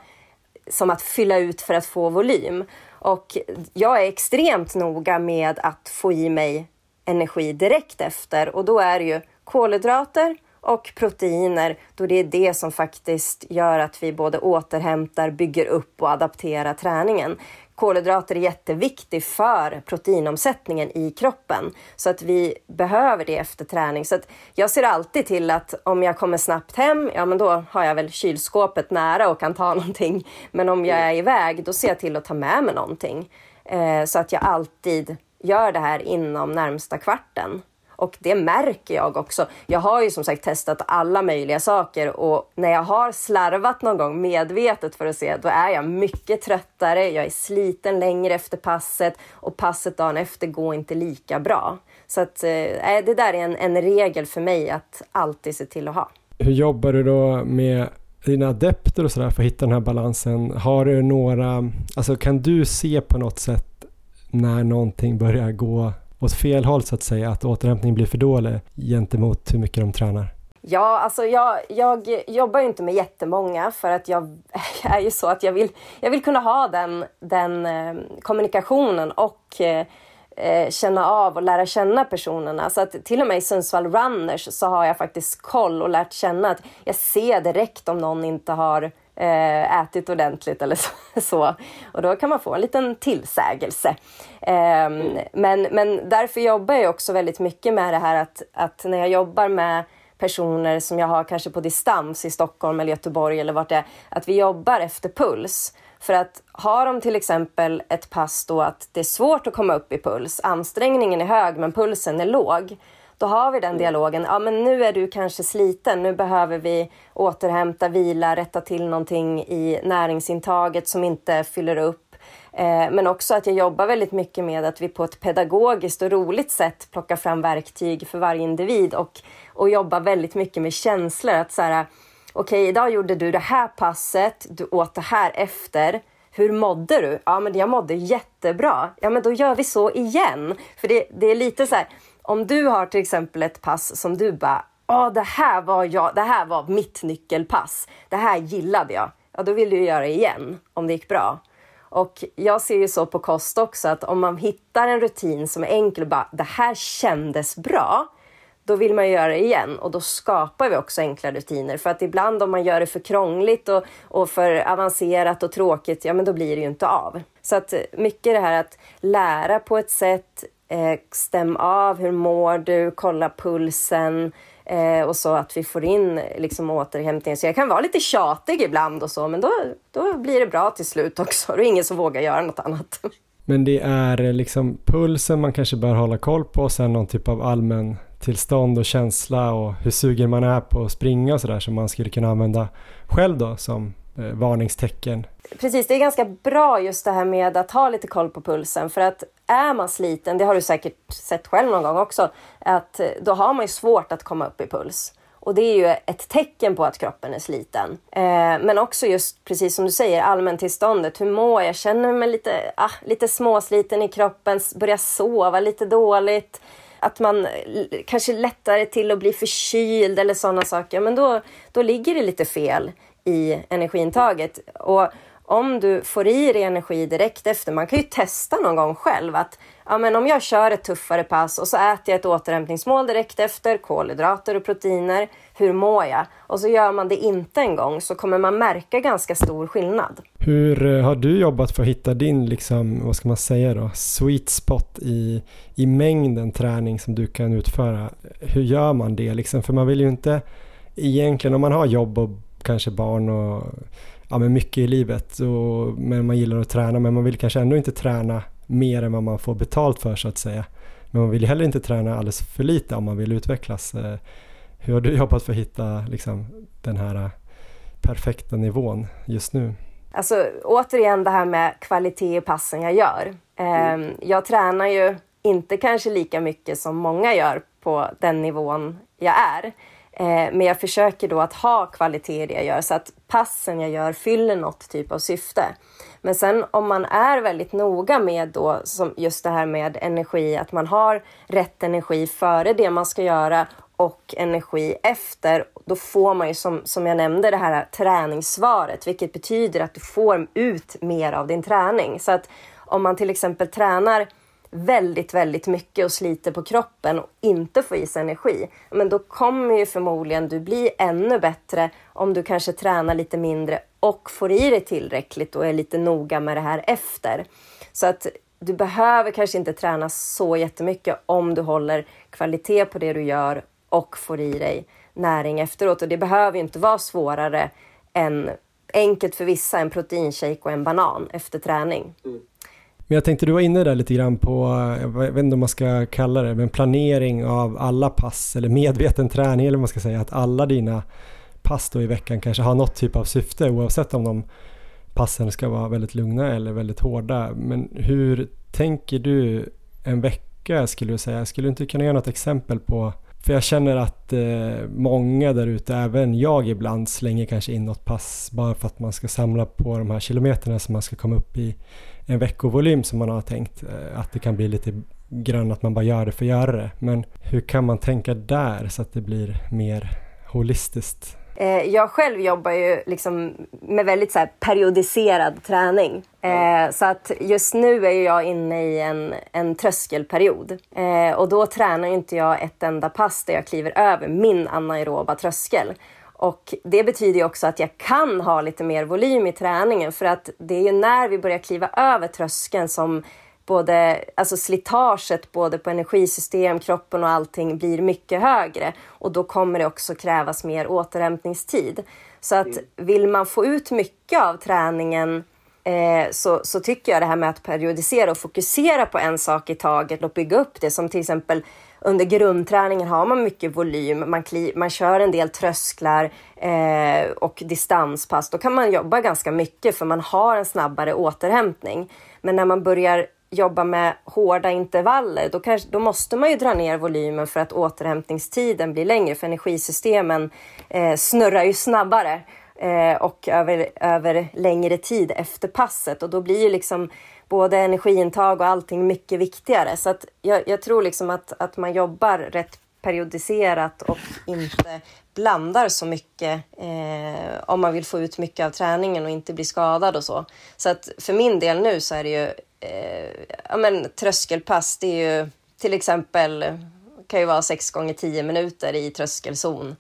Speaker 4: som att fylla ut för att få volym. Och jag är extremt noga med att få i mig energi direkt efter och då är det ju kolhydrater och proteiner då det är det som faktiskt gör att vi både återhämtar, bygger upp och adapterar träningen kolhydrater är jätteviktigt för proteinomsättningen i kroppen. Så att vi behöver det efter träning. Så att jag ser alltid till att om jag kommer snabbt hem, ja men då har jag väl kylskåpet nära och kan ta någonting. Men om jag är iväg, då ser jag till att ta med mig någonting. Eh, så att jag alltid gör det här inom närmsta kvarten. Och det märker jag också. Jag har ju som sagt testat alla möjliga saker och när jag har slarvat någon gång medvetet för att se, då är jag mycket tröttare, jag är sliten längre efter passet och passet dagen efter går inte lika bra. Så att, eh, eh det där är en, en regel för mig att alltid se till att ha.
Speaker 2: Hur jobbar du då med dina adepter och sådär för att hitta den här balansen? Har du några, alltså kan du se på något sätt när någonting börjar gå åt fel håll så att säga, att återhämtningen blir för dålig gentemot hur mycket de tränar?
Speaker 4: Ja, alltså jag, jag jobbar ju inte med jättemånga för att jag är ju så att jag vill, jag vill kunna ha den, den eh, kommunikationen och eh, eh, känna av och lära känna personerna. Så att till och med i Sundsvall Runners så har jag faktiskt koll och lärt känna att jag ser direkt om någon inte har eh, ätit ordentligt eller så. Och då kan man få en liten tillsägelse. Eh, men, men därför jobbar jag också väldigt mycket med det här att, att när jag jobbar med personer som jag har kanske på distans i Stockholm eller Göteborg eller vart det är, att vi jobbar efter puls. För att har de till exempel ett pass då att det är svårt att komma upp i puls, ansträngningen är hög men pulsen är låg, då har vi den dialogen. Ja, men nu är du kanske sliten. Nu behöver vi återhämta, vila, rätta till någonting i näringsintaget som inte fyller upp. Eh, men också att jag jobbar väldigt mycket med att vi på ett pedagogiskt och roligt sätt plockar fram verktyg för varje individ och, och jobbar väldigt mycket med känslor. Att så här, okej, okay, idag gjorde du det här passet, du åt det här efter. Hur mådde du? Ja, men jag mådde jättebra. Ja, men då gör vi så igen. För det, det är lite så här, om du har till exempel ett pass som du bara, ja, det här var jag, det här var mitt nyckelpass. Det här gillade jag. Ja, då vill du göra det igen om det gick bra. Och jag ser ju så på kost också att om man hittar en rutin som är enkel och bara, det här kändes bra då vill man göra det igen och då skapar vi också enkla rutiner. För att ibland om man gör det för krångligt och, och för avancerat och tråkigt, ja men då blir det ju inte av. Så att mycket det här att lära på ett sätt, eh, stäm av, hur mår du, kolla pulsen eh, och så att vi får in liksom återhämtning. Så jag kan vara lite tjatig ibland och så, men då, då blir det bra till slut också. Då är det ingen som vågar göra något annat.
Speaker 2: Men det är liksom pulsen man kanske bör hålla koll på och sen någon typ av allmän tillstånd och känsla och hur sugen man är på att springa och sådär som man skulle kunna använda själv då som eh, varningstecken.
Speaker 4: Precis, det är ganska bra just det här med att ha lite koll på pulsen för att är man sliten, det har du säkert sett själv någon gång också, att eh, då har man ju svårt att komma upp i puls. Och det är ju ett tecken på att kroppen är sliten. Eh, men också just precis som du säger, allmäntillståndet. Hur mår jag? Känner mig lite, ah, lite småsliten i kroppen, börjar sova lite dåligt att man eh, kanske lättare till att bli förkyld eller sådana saker, men då, då ligger det lite fel i energiintaget. Och om du får i dig energi direkt efter, man kan ju testa någon gång själv att ja, men om jag kör ett tuffare pass och så äter jag ett återhämtningsmål direkt efter, kolhydrater och proteiner, hur mår jag? Och så gör man det inte en gång så kommer man märka ganska stor skillnad.
Speaker 2: Hur eh, har du jobbat för att hitta din, liksom, vad ska man säga då, sweet spot i, i mängden träning som du kan utföra? Hur gör man det liksom? För man vill ju inte egentligen, om man har jobb och kanske barn och ja, men mycket i livet, och, men man gillar att träna, men man vill kanske ändå inte träna mer än vad man får betalt för så att säga. Men man vill ju heller inte träna alldeles för lite om man vill utvecklas. Eh, hur har du jobbat för att hitta liksom, den här perfekta nivån just nu?
Speaker 4: Alltså återigen det här med kvalitet i passen jag gör. Mm. Jag tränar ju inte kanske lika mycket som många gör på den nivån jag är. Eh, men jag försöker då att ha kvalitet i det jag gör så att passen jag gör fyller något typ av syfte. Men sen om man är väldigt noga med då som just det här med energi, att man har rätt energi före det man ska göra och energi efter, då får man ju som, som jag nämnde det här träningssvaret, vilket betyder att du får ut mer av din träning. Så att om man till exempel tränar väldigt, väldigt mycket och sliter på kroppen och inte får i sig energi, men då kommer ju förmodligen du bli ännu bättre om du kanske tränar lite mindre och får i dig tillräckligt och är lite noga med det här efter. Så att du behöver kanske inte träna så jättemycket om du håller kvalitet på det du gör och får i dig näring efteråt. Och det behöver inte vara svårare än enkelt för vissa, en proteinshake och en banan efter träning. Mm.
Speaker 2: Men jag tänkte du var inne där lite grann på, jag vet inte om man ska kalla det, men planering av alla pass eller medveten träning eller vad man ska säga, att alla dina pass då i veckan kanske har något typ av syfte oavsett om de passen ska vara väldigt lugna eller väldigt hårda. Men hur tänker du en vecka skulle du säga? Skulle du inte kunna ge något exempel på för jag känner att eh, många där ute, även jag ibland, slänger kanske in något pass bara för att man ska samla på de här kilometerna som man ska komma upp i en veckovolym som man har tänkt. Eh, att det kan bli lite grann att man bara gör det för att göra det. Men hur kan man tänka där så att det blir mer holistiskt?
Speaker 4: Eh, jag själv jobbar ju liksom med väldigt så periodiserad träning. Eh, så att just nu är jag inne i en, en tröskelperiod. Och då tränar inte jag ett enda pass där jag kliver över min anaeroba tröskel. Och det betyder ju också att jag kan ha lite mer volym i träningen för att det är ju när vi börjar kliva över tröskeln som både, alltså slitaget både på energisystem, kroppen och allting blir mycket högre och då kommer det också krävas mer återhämtningstid. Så att vill man få ut mycket av träningen eh, så, så tycker jag det här med att periodisera och fokusera på en sak i taget och bygga upp det som till exempel under grundträningen har man mycket volym, man, kli, man kör en del trösklar eh, och distanspass. Då kan man jobba ganska mycket för man har en snabbare återhämtning. Men när man börjar jobba med hårda intervaller, då, kanske, då måste man ju dra ner volymen för att återhämtningstiden blir längre, för energisystemen eh, snurrar ju snabbare Eh, och över, över längre tid efter passet och då blir ju liksom både energiintag och allting mycket viktigare. Så att jag, jag tror liksom att, att man jobbar rätt periodiserat och inte blandar så mycket eh, om man vill få ut mycket av träningen och inte bli skadad och så. Så att för min del nu så är det ju eh, ja, men, tröskelpass. Det är ju till exempel kan ju vara 6 gånger 10 minuter i tröskelzon.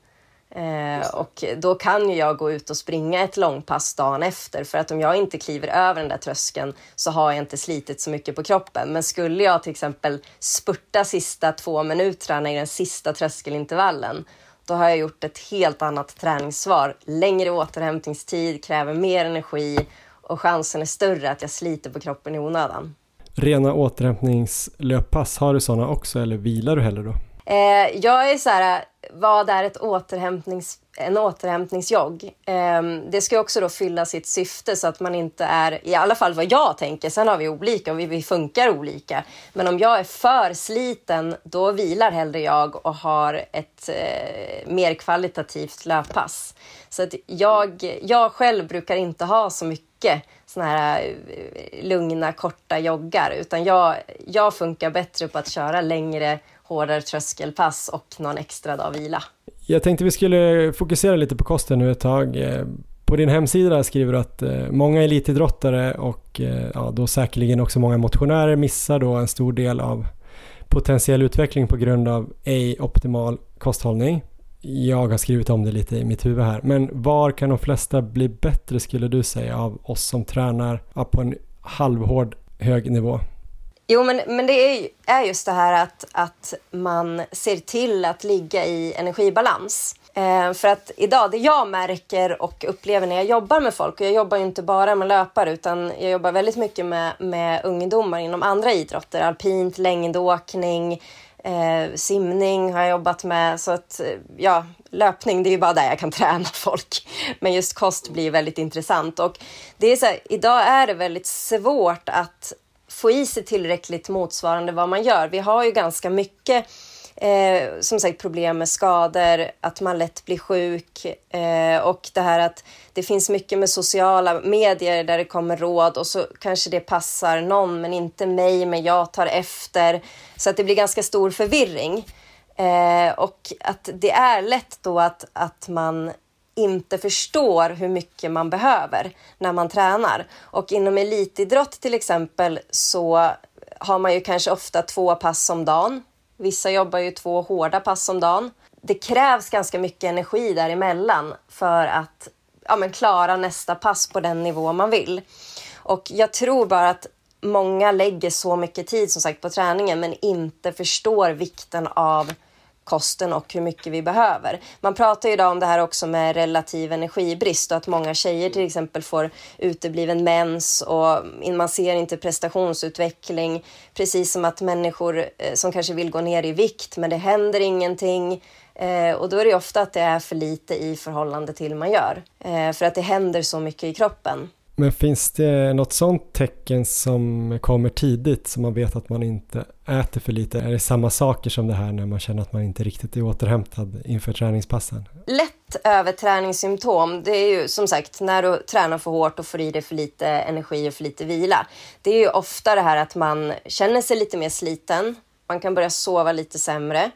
Speaker 4: Eh, och då kan ju jag gå ut och springa ett långpass dagen efter för att om jag inte kliver över den där tröskeln så har jag inte slitit så mycket på kroppen. Men skulle jag till exempel spurta sista två minuterna i den sista tröskelintervallen då har jag gjort ett helt annat träningssvar. Längre återhämtningstid, kräver mer energi och chansen är större att jag sliter på kroppen i onödan.
Speaker 2: Rena återhämtningslöppass, har du sådana också eller vilar du hellre då?
Speaker 4: Eh, jag är så här, vad är ett återhämtnings, en återhämtningsjogg? Eh, det ska också då fylla sitt syfte så att man inte är, i alla fall vad jag tänker, sen har vi olika och vi, vi funkar olika. Men om jag är för sliten, då vilar hellre jag och har ett eh, mer kvalitativt löppass. Så att jag, jag själv brukar inte ha så mycket såna här eh, lugna, korta joggar, utan jag, jag funkar bättre på att köra längre hårdare tröskelpass och någon extra dag vila.
Speaker 2: Jag tänkte vi skulle fokusera lite på kosten nu ett tag. Eh, på din hemsida skriver du att eh, många elitidrottare och eh, ja, då säkerligen också många motionärer missar då en stor del av potentiell utveckling på grund av ej optimal kosthållning. Jag har skrivit om det lite i mitt huvud här, men var kan de flesta bli bättre skulle du säga av oss som tränar på en halvhård hög nivå?
Speaker 4: Jo, men, men det är, är just det här att, att man ser till att ligga i energibalans. Eh, för att idag, det jag märker och upplever när jag jobbar med folk, och jag jobbar ju inte bara med löpare utan jag jobbar väldigt mycket med, med ungdomar inom andra idrotter, alpint, längdåkning, eh, simning har jag jobbat med. Så att ja, löpning, det är ju bara där jag kan träna folk. Men just kost blir väldigt intressant och det är så här, idag är det väldigt svårt att få i sig tillräckligt motsvarande vad man gör. Vi har ju ganska mycket eh, som sagt problem med skador, att man lätt blir sjuk eh, och det här att det finns mycket med sociala medier där det kommer råd och så kanske det passar någon men inte mig, men jag tar efter. Så att det blir ganska stor förvirring. Eh, och att det är lätt då att, att man inte förstår hur mycket man behöver när man tränar. Och inom elitidrott till exempel så har man ju kanske ofta två pass om dagen. Vissa jobbar ju två hårda pass om dagen. Det krävs ganska mycket energi däremellan för att ja, men klara nästa pass på den nivå man vill. Och jag tror bara att många lägger så mycket tid som sagt på träningen men inte förstår vikten av kosten och hur mycket vi behöver. Man pratar ju idag om det här också med relativ energibrist och att många tjejer till exempel får utebliven mens och man ser inte prestationsutveckling. Precis som att människor eh, som kanske vill gå ner i vikt men det händer ingenting. Eh, och då är det ofta att det är för lite i förhållande till man gör. Eh, för att det händer så mycket i kroppen.
Speaker 2: Men finns det något sånt tecken som kommer tidigt som man vet att man inte äter för lite? Är det samma saker som det här när man känner att man inte riktigt är återhämtad inför träningspassen?
Speaker 4: Lätt överträningssymptom, det är ju som sagt när du tränar för hårt och får i dig för lite energi och för lite vila. Det är ju ofta det här att man känner sig lite mer sliten, man kan börja sova lite sämre.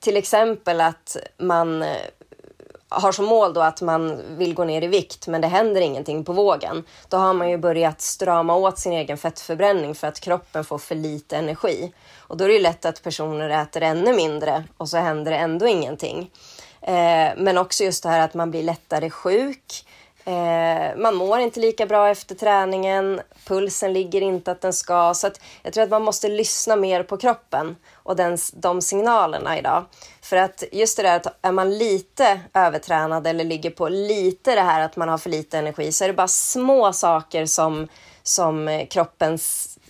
Speaker 4: Till exempel att man har som mål då att man vill gå ner i vikt men det händer ingenting på vågen. Då har man ju börjat strama åt sin egen fettförbränning för att kroppen får för lite energi. Och då är det ju lätt att personer äter ännu mindre och så händer det ändå ingenting. Eh, men också just det här att man blir lättare sjuk. Eh, man mår inte lika bra efter träningen, pulsen ligger inte att den ska. Så att jag tror att man måste lyssna mer på kroppen och den, de signalerna idag. För att just det där att är man lite övertränad eller ligger på lite det här att man har för lite energi så är det bara små saker som, som kroppen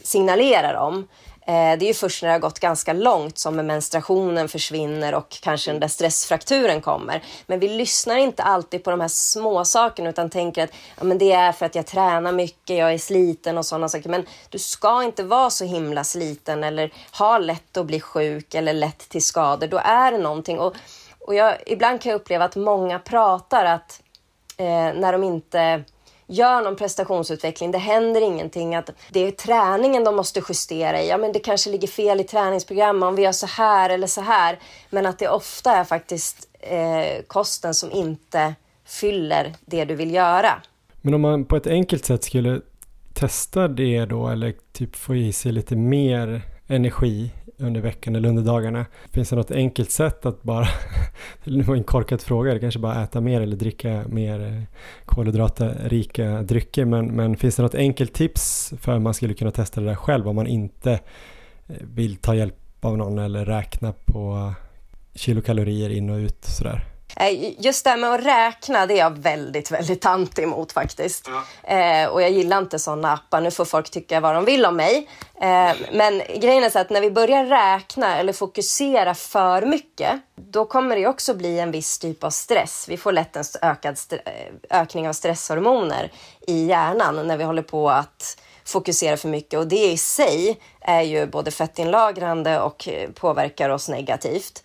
Speaker 4: signalerar om. Eh, det är ju först när det har gått ganska långt som menstruationen försvinner och kanske den där stressfrakturen kommer. Men vi lyssnar inte alltid på de här små sakerna utan tänker att ja, men det är för att jag tränar mycket, jag är sliten och sådana saker. Men du ska inte vara så himla sliten eller ha lätt att bli sjuk eller lätt till skador. Då är det någonting. Och, och jag, ibland kan jag uppleva att många pratar att eh, när de inte gör någon prestationsutveckling, det händer ingenting, att det är träningen de måste justera i. Ja, men det kanske ligger fel i träningsprogrammet om vi gör så här eller så här. Men att det ofta är faktiskt eh, kosten som inte fyller det du vill göra.
Speaker 2: Men om man på ett enkelt sätt skulle testa det då eller typ få i sig lite mer energi under veckan eller under dagarna. Finns det något enkelt sätt att bara, det var en korkad fråga, det kanske bara äta mer eller dricka mer eh, kolhydratrika drycker, men, men finns det något enkelt tips för att man skulle kunna testa det där själv om man inte eh, vill ta hjälp av någon eller räkna på eh, kilokalorier in och ut sådär?
Speaker 4: Eh, just det här med att räkna, det är jag väldigt, väldigt anti emot faktiskt. Ja. Eh, och jag gillar inte sådana appar. Nu får folk tycka vad de vill om mig. Eh, men grejen är så att när vi börjar räkna eller fokusera för mycket, då kommer det också bli en viss typ av stress. Vi får lätt en ökad ökning av stresshormoner i hjärnan när vi håller på att fokusera för mycket och det i sig är ju både fettinlagrande och påverkar oss negativt.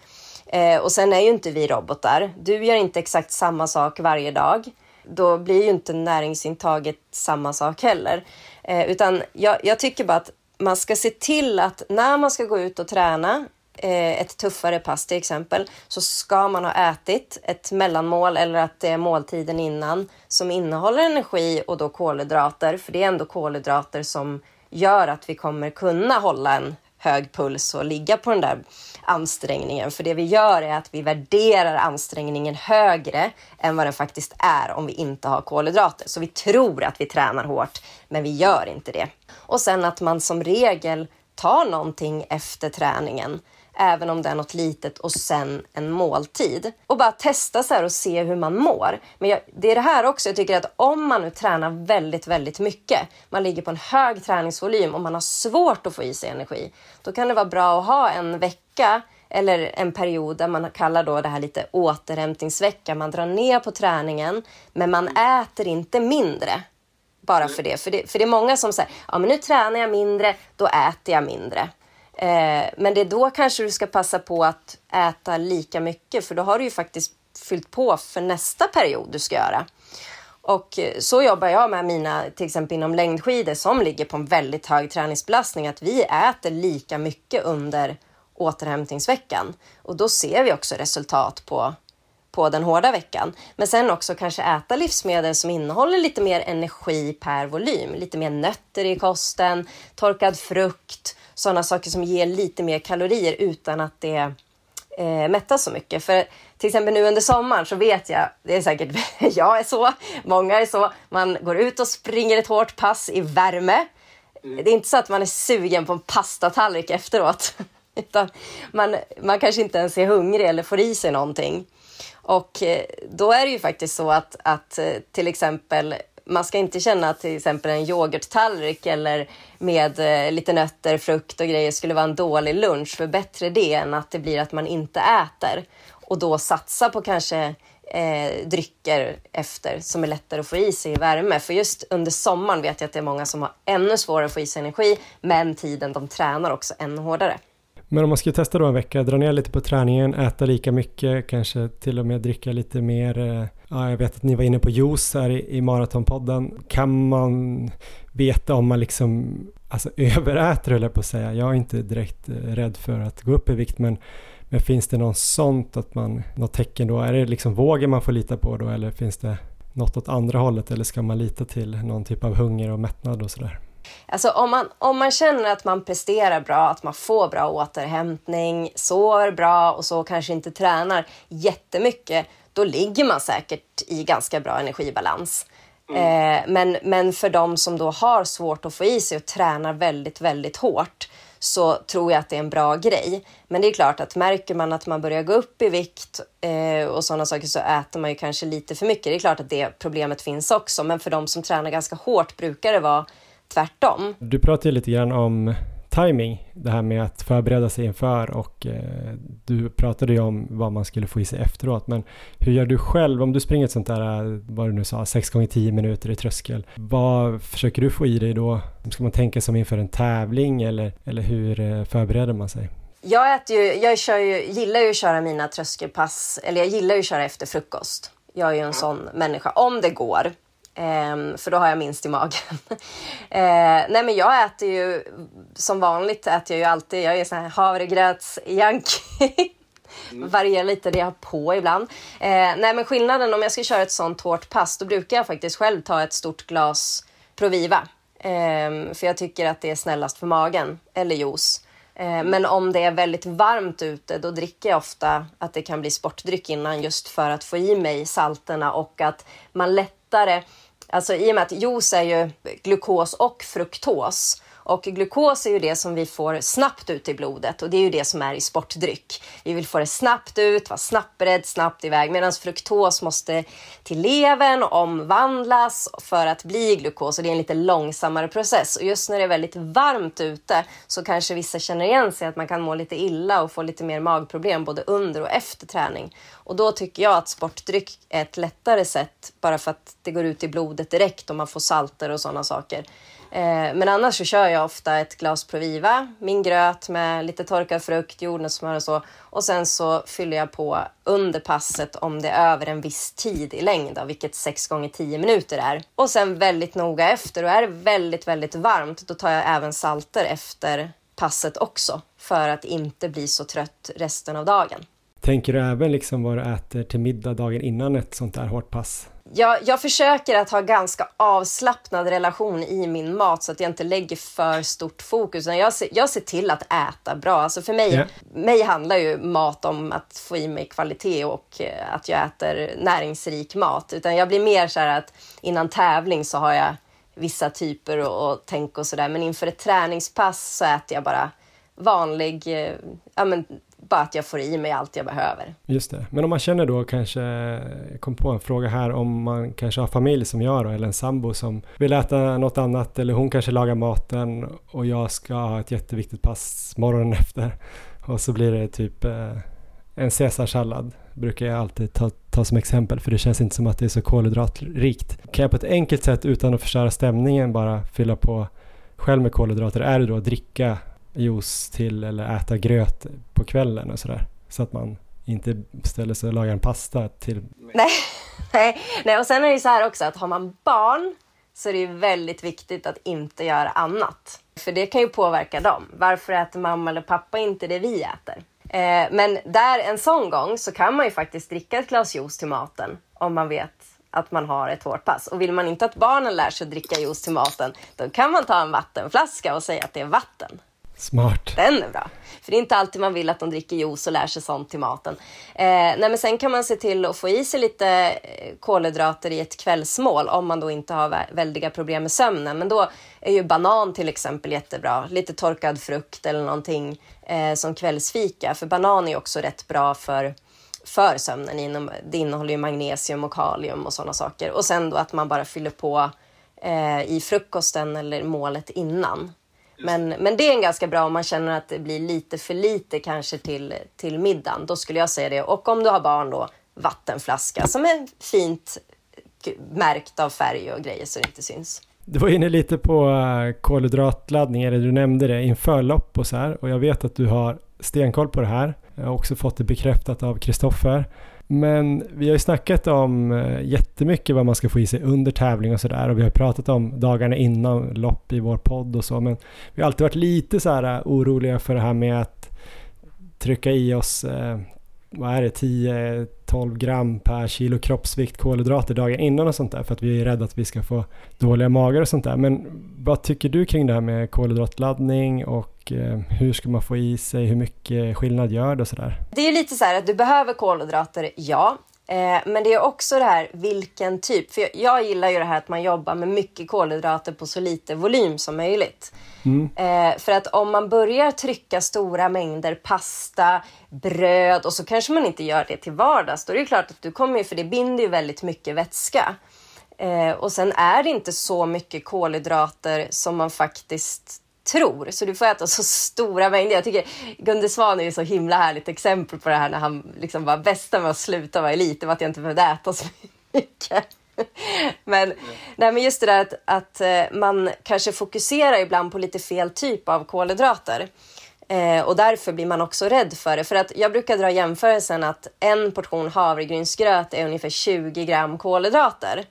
Speaker 4: Eh, och sen är ju inte vi robotar. Du gör inte exakt samma sak varje dag. Då blir ju inte näringsintaget samma sak heller. Eh, utan jag, jag, tycker bara att man ska se till att när man ska gå ut och träna eh, ett tuffare pass till exempel, så ska man ha ätit ett mellanmål eller att det är måltiden innan som innehåller energi och då kolhydrater, för det är ändå kolhydrater som gör att vi kommer kunna hålla en hög puls och ligga på den där ansträngningen. För det vi gör är att vi värderar ansträngningen högre än vad den faktiskt är om vi inte har kolhydrater. Så vi tror att vi tränar hårt, men vi gör inte det. Och sen att man som regel tar någonting efter träningen även om det är något litet och sen en måltid. Och bara testa så här och se hur man mår. Men jag, det är det här också, jag tycker att om man nu tränar väldigt, väldigt mycket, man ligger på en hög träningsvolym och man har svårt att få i sig energi, då kan det vara bra att ha en vecka eller en period där man kallar då det här lite återhämtningsvecka. Man drar ner på träningen, men man äter inte mindre bara för det. För det, för det är många som säger, ja men nu tränar jag mindre, då äter jag mindre. Eh, men det är då kanske du ska passa på att äta lika mycket för då har du ju faktiskt fyllt på för nästa period du ska göra. Och eh, så jobbar jag med mina, till exempel inom längdskidor som ligger på en väldigt hög träningsbelastning, att vi äter lika mycket under återhämtningsveckan. Och då ser vi också resultat på, på den hårda veckan. Men sen också kanske äta livsmedel som innehåller lite mer energi per volym. Lite mer nötter i kosten, torkad frukt, sådana saker som ger lite mer kalorier utan att det eh, mättar så mycket. För till exempel nu under sommaren så vet jag, det är säkert jag är så, många är så, man går ut och springer ett hårt pass i värme. Mm. Det är inte så att man är sugen på en pastatallrik efteråt. Utan man, man kanske inte ens är hungrig eller får i sig någonting. Och eh, då är det ju faktiskt så att, att eh, till exempel man ska inte känna att till exempel en yoghurttallrik eller med eh, lite nötter, frukt och grejer skulle vara en dålig lunch. För bättre det än att det blir att man inte äter. Och då satsa på kanske eh, drycker efter som är lättare att få i sig i värme. För just under sommaren vet jag att det är många som har ännu svårare att få i sig energi, men tiden de tränar också ännu hårdare.
Speaker 2: Men om man skulle testa då en vecka, dra ner lite på träningen, äta lika mycket, kanske till och med dricka lite mer. Eh, ja, jag vet att ni var inne på juice här i, i Maratonpodden. Kan man veta om man liksom alltså, överäter, höll jag på att säga. Jag är inte direkt eh, rädd för att gå upp i vikt, men men finns det något sånt att man, något tecken då? Är det liksom vågen man får lita på då eller finns det något åt andra hållet eller ska man lita till någon typ av hunger och mättnad och sådär?
Speaker 4: Alltså om man, om man känner att man presterar bra, att man får bra återhämtning, sover bra och så kanske inte tränar jättemycket, då ligger man säkert i ganska bra energibalans. Mm. Eh, men, men för de som då har svårt att få i sig och tränar väldigt, väldigt hårt, så tror jag att det är en bra grej. Men det är klart att märker man att man börjar gå upp i vikt eh, och sådana saker så äter man ju kanske lite för mycket. Det är klart att det problemet finns också, men för de som tränar ganska hårt brukar det vara tvärtom.
Speaker 2: Du pratade lite grann om timing, det här med att förbereda sig inför och eh, du pratade ju om vad man skulle få i sig efteråt. Men hur gör du själv om du springer ett sånt där, vad du nu sa, 6 gånger 10 minuter i tröskel? Vad försöker du få i dig då? Ska man tänka som inför en tävling eller, eller hur eh, förbereder man sig?
Speaker 4: Jag, äter ju, jag kör ju, gillar ju att köra mina tröskelpass, eller jag gillar ju att köra efter frukost. Jag är ju en sån människa, om det går. Um, för då har jag minst i magen. uh, nej men jag äter ju som vanligt äter jag ju alltid, jag är sån här havregröts-yankee. Mm. Varierar lite det jag har på ibland. Uh, nej men skillnaden om jag ska köra ett sånt hårt pass då brukar jag faktiskt själv ta ett stort glas Proviva. Um, för jag tycker att det är snällast för magen. Eller juice. Uh, men om det är väldigt varmt ute då dricker jag ofta att det kan bli sportdryck innan just för att få i mig salterna och att man lättare Alltså i och med att juice är ju glukos och fruktos och glukos är ju det som vi får snabbt ut i blodet och det är ju det som är i sportdryck. Vi vill få det snabbt ut, vara snabbt beredd, snabbt iväg medan fruktos måste till levern omvandlas för att bli glukos och det är en lite långsammare process. Och just när det är väldigt varmt ute så kanske vissa känner igen sig att man kan må lite illa och få lite mer magproblem både under och efter träning. Och då tycker jag att sportdryck är ett lättare sätt bara för att det går ut i blodet direkt och man får salter och sådana saker. Eh, men annars så kör jag ofta ett glas Proviva, min gröt med lite torkad frukt, jordnötssmör och så. Och sen så fyller jag på under passet om det är över en viss tid i längd, vilket 6 gånger 10 minuter är. Och sen väldigt noga efter och är det väldigt, väldigt varmt, då tar jag även salter efter passet också för att inte bli så trött resten av dagen.
Speaker 2: Tänker du även liksom vad du äter till middag dagen innan ett sånt där hårt pass?
Speaker 4: jag, jag försöker att ha ganska avslappnad relation i min mat så att jag inte lägger för stort fokus. Jag ser, jag ser till att äta bra. Alltså för mig, yeah. mig handlar ju mat om att få i mig kvalitet och eh, att jag äter näringsrik mat. Utan jag blir mer så här att innan tävling så har jag vissa typer och, och tänk och sådär. Men inför ett träningspass så äter jag bara vanlig, eh, ja men bara att jag får i mig allt jag behöver.
Speaker 2: Just det. Men om man känner då kanske, jag kom på en fråga här, om man kanske har familj som jag då, eller en sambo som vill äta något annat eller hon kanske lagar maten och jag ska ha ett jätteviktigt pass morgonen efter och så blir det typ eh, en caesarsallad brukar jag alltid ta, ta som exempel för det känns inte som att det är så kolhydratrikt. Kan jag på ett enkelt sätt utan att förstöra stämningen bara fylla på själv med kolhydrater? Är det då att dricka juice till eller äta gröt på kvällen och sådär. Så att man inte ställer sig och lagar en pasta till...
Speaker 4: Nej, nej, nej. och sen är det så här också att har man barn så är det ju väldigt viktigt att inte göra annat. För det kan ju påverka dem. Varför äter mamma eller pappa inte det vi äter? Eh, men där en sån gång så kan man ju faktiskt dricka ett glas juice till maten om man vet att man har ett hårt pass. Och vill man inte att barnen lär sig att dricka juice till maten, då kan man ta en vattenflaska och säga att det är vatten.
Speaker 2: Smart.
Speaker 4: Den är bra. För det är inte alltid man vill att de dricker juice och lär sig sånt till maten. Eh, nej men sen kan man se till att få i sig lite eh, kolhydrater i ett kvällsmål om man då inte har väldiga problem med sömnen. Men då är ju banan till exempel jättebra. Lite torkad frukt eller någonting eh, som kvällsfika. För banan är också rätt bra för för sömnen. Det innehåller ju magnesium och kalium och sådana saker. Och sen då att man bara fyller på eh, i frukosten eller målet innan. Men, men det är en ganska bra om man känner att det blir lite för lite kanske till, till middagen. Då skulle jag säga det. Och om du har barn då, vattenflaska som är fint märkt av färg och grejer så det inte syns.
Speaker 2: Du var inne lite på eh, kolhydratladdning, eller du nämnde det inför lopp och så här. Och jag vet att du har stenkoll på det här. Jag har också fått det bekräftat av Kristoffer. Men vi har ju snackat om eh, jättemycket vad man ska få i sig under tävling och sådär och vi har pratat om dagarna innan lopp i vår podd och så men vi har alltid varit lite så här eh, oroliga för det här med att trycka i oss eh, vad är det, 10-12 gram per kilo kroppsvikt kolhydrater dagen innan och sånt där för att vi är rädda att vi ska få dåliga magar och sånt där. Men vad tycker du kring det här med kolhydratladdning och hur ska man få i sig, hur mycket skillnad gör det och sådär?
Speaker 4: Det är lite så här att du behöver kolhydrater, ja. Eh, men det är också det här vilken typ. För jag gillar ju det här att man jobbar med mycket kolhydrater på så lite volym som möjligt. Mm. Eh, för att om man börjar trycka stora mängder pasta, bröd och så kanske man inte gör det till vardags. Då är det klart att du kommer ju, för det binder ju väldigt mycket vätska. Eh, och sen är det inte så mycket kolhydrater som man faktiskt tror. Så du får äta så stora mängder. Jag tycker Gunde Svan är ju så himla härligt exempel på det här när han liksom var bästa med att sluta vara elit. Det var att jag inte behövde äta så mycket. men, mm. nej, men just det där att, att eh, man kanske fokuserar ibland på lite fel typ av kolhydrater. Eh, och därför blir man också rädd för det. För att jag brukar dra jämförelsen att en portion havregrynsgröt är ungefär 20 gram kolhydrater.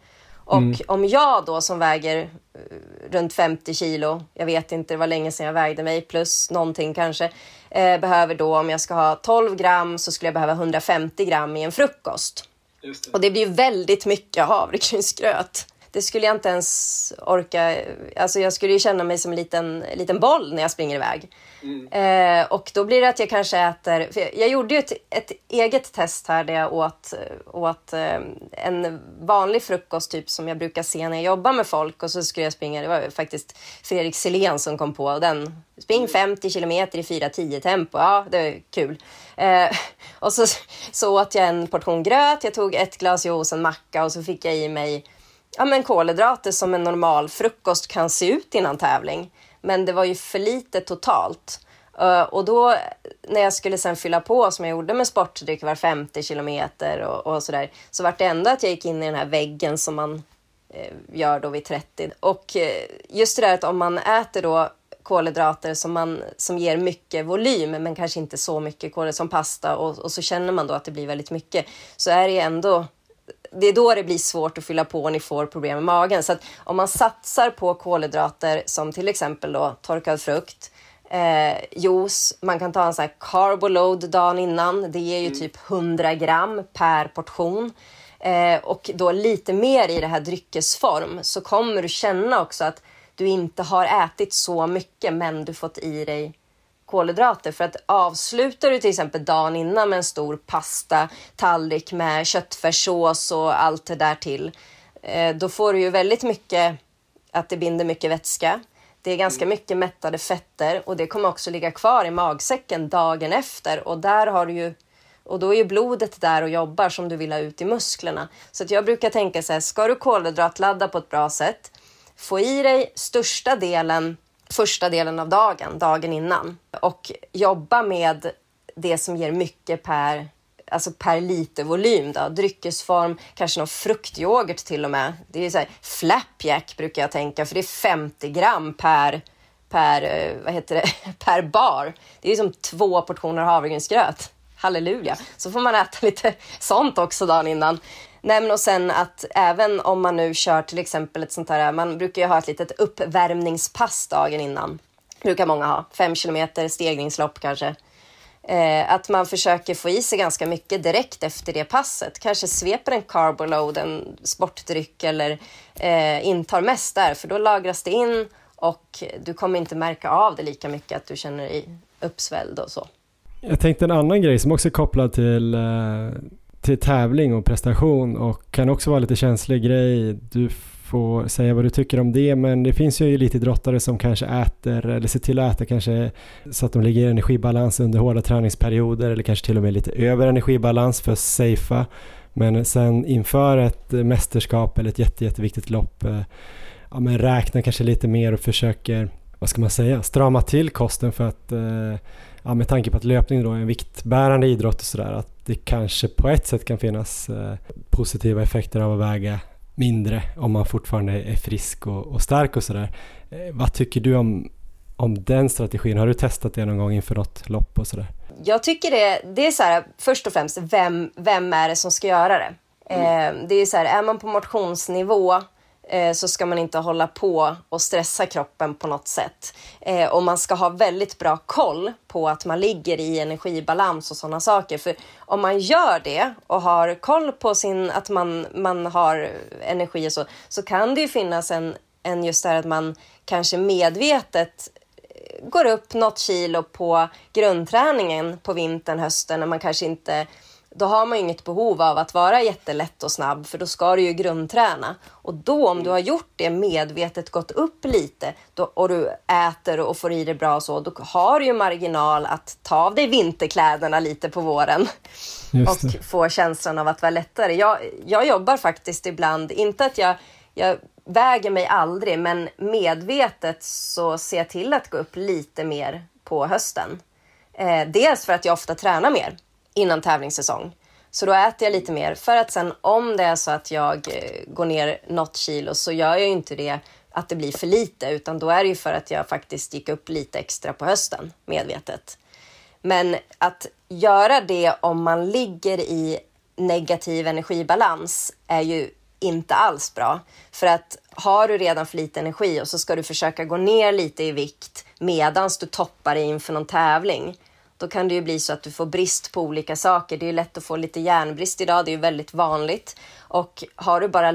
Speaker 4: Och mm. om jag då som väger eh, runt 50 kilo, jag vet inte, det var länge sedan jag vägde mig, plus någonting kanske, eh, behöver då om jag ska ha 12 gram så skulle jag behöva 150 gram i en frukost. Det. Och det blir väldigt mycket havregrynsgröt. Det skulle jag inte ens orka. Alltså jag skulle ju känna mig som en liten, liten boll när jag springer iväg. Mm. Eh, och då blir det att jag kanske äter... jag gjorde ju ett, ett, eget test här där jag åt, åt eh, en vanlig frukost typ som jag brukar se när jag jobbar med folk och så skulle jag springa. Det var faktiskt Fredrik Selén som kom på den. Spring 50 kilometer i 4.10 tempo. Ja, det är kul. Eh, och så, så åt jag en portion gröt, jag tog ett glas juice, en macka och så fick jag i mig ja, men kolhydrater som en normal frukost kan se ut innan tävling. Men det var ju för lite totalt. Eh, och då när jag skulle sen fylla på som jag gjorde med sportdryck var 50 kilometer och, och sådär så var det ändå att jag gick in i den här väggen som man eh, gör då vid 30. Och eh, just det där att om man äter då kolhydrater som, man, som ger mycket volym men kanske inte så mycket kolhydrater som pasta och, och så känner man då att det blir väldigt mycket så är det ändå det är då det blir svårt att fylla på och ni får problem med magen. Så om man satsar på kolhydrater som till exempel då torkad frukt, eh, juice, man kan ta en sån här carboload dagen innan. Det ger ju mm. typ 100 gram per portion. Eh, och då lite mer i det här dryckesform så kommer du känna också att du inte har ätit så mycket men du fått i dig kolhydrater. För att avslutar du till exempel dagen innan med en stor pasta tallrik med köttfärssås och allt det där till, eh, då får du ju väldigt mycket att det binder mycket vätska. Det är ganska mm. mycket mättade fetter och det kommer också ligga kvar i magsäcken dagen efter och där har du ju och då är ju blodet där och jobbar som du vill ha ut i musklerna. Så att jag brukar tänka så här, ska du kolhydratladda på ett bra sätt, få i dig största delen första delen av dagen, dagen innan. Och jobba med det som ger mycket per, alltså per liter volym. Då. Dryckesform, kanske någon fruktyoghurt till och med. Det är så här, flapjack brukar jag tänka, för det är 50 gram per, per, eh, vad heter det, per bar. Det är som två portioner havregrynsgröt. Halleluja! Så får man äta lite sånt också dagen innan. Nej, men och sen att även om man nu kör till exempel ett sånt här, man brukar ju ha ett litet uppvärmningspass dagen innan. Brukar många ha, fem kilometer stegringslopp kanske. Eh, att man försöker få i sig ganska mycket direkt efter det passet. Kanske sveper en carboload, en sportdryck eller eh, intar mest där, för då lagras det in och du kommer inte märka av det lika mycket att du känner dig uppsvälld och så.
Speaker 2: Jag tänkte en annan grej som också är kopplad till, eh, till tävling och prestation och kan också vara lite känslig grej. Du får säga vad du tycker om det men det finns ju elitidrottare som kanske äter eller ser till att äta kanske så att de ligger i energibalans under hårda träningsperioder eller kanske till och med lite över energibalans för att safea. Men sen inför ett mästerskap eller ett jätte, jätteviktigt lopp eh, ja, men räknar kanske lite mer och försöker, vad ska man säga, strama till kosten för att eh, ja, med tanke på att löpning då är en viktbärande idrott och sådär att det kanske på ett sätt kan finnas eh, positiva effekter av att väga mindre om man fortfarande är frisk och, och stark och sådär. Eh, vad tycker du om, om den strategin? Har du testat det någon gång inför något lopp och sådär?
Speaker 4: Jag tycker det, det är så här, först och främst, vem, vem är det som ska göra det? Mm. Eh, det är så här, är man på motionsnivå Eh, så ska man inte hålla på och stressa kroppen på något sätt. Eh, och man ska ha väldigt bra koll på att man ligger i energibalans och sådana saker. För om man gör det och har koll på sin, att man, man har energi och så, så kan det ju finnas en, en just där att man kanske medvetet eh, går upp något kilo på grundträningen på vintern, hösten när man kanske inte då har man inget behov av att vara jättelätt och snabb för då ska du ju grundträna. Och då om du har gjort det medvetet, gått upp lite då, och du äter och får i dig bra och så, då har du ju marginal att ta av dig vinterkläderna lite på våren och få känslan av att vara lättare. Jag, jag jobbar faktiskt ibland, inte att jag, jag väger mig aldrig, men medvetet så ser jag till att gå upp lite mer på hösten. Eh, dels för att jag ofta tränar mer innan tävlingssäsong. Så då äter jag lite mer för att sen om det är så att jag eh, går ner något kilo så gör jag ju inte det att det blir för lite utan då är det ju för att jag faktiskt gick upp lite extra på hösten medvetet. Men att göra det om man ligger i negativ energibalans är ju inte alls bra. För att har du redan för lite energi och så ska du försöka gå ner lite i vikt medans du toppar dig inför någon tävling då kan det ju bli så att du får brist på olika saker. Det är ju lätt att få lite järnbrist idag, det är ju väldigt vanligt. Och har du bara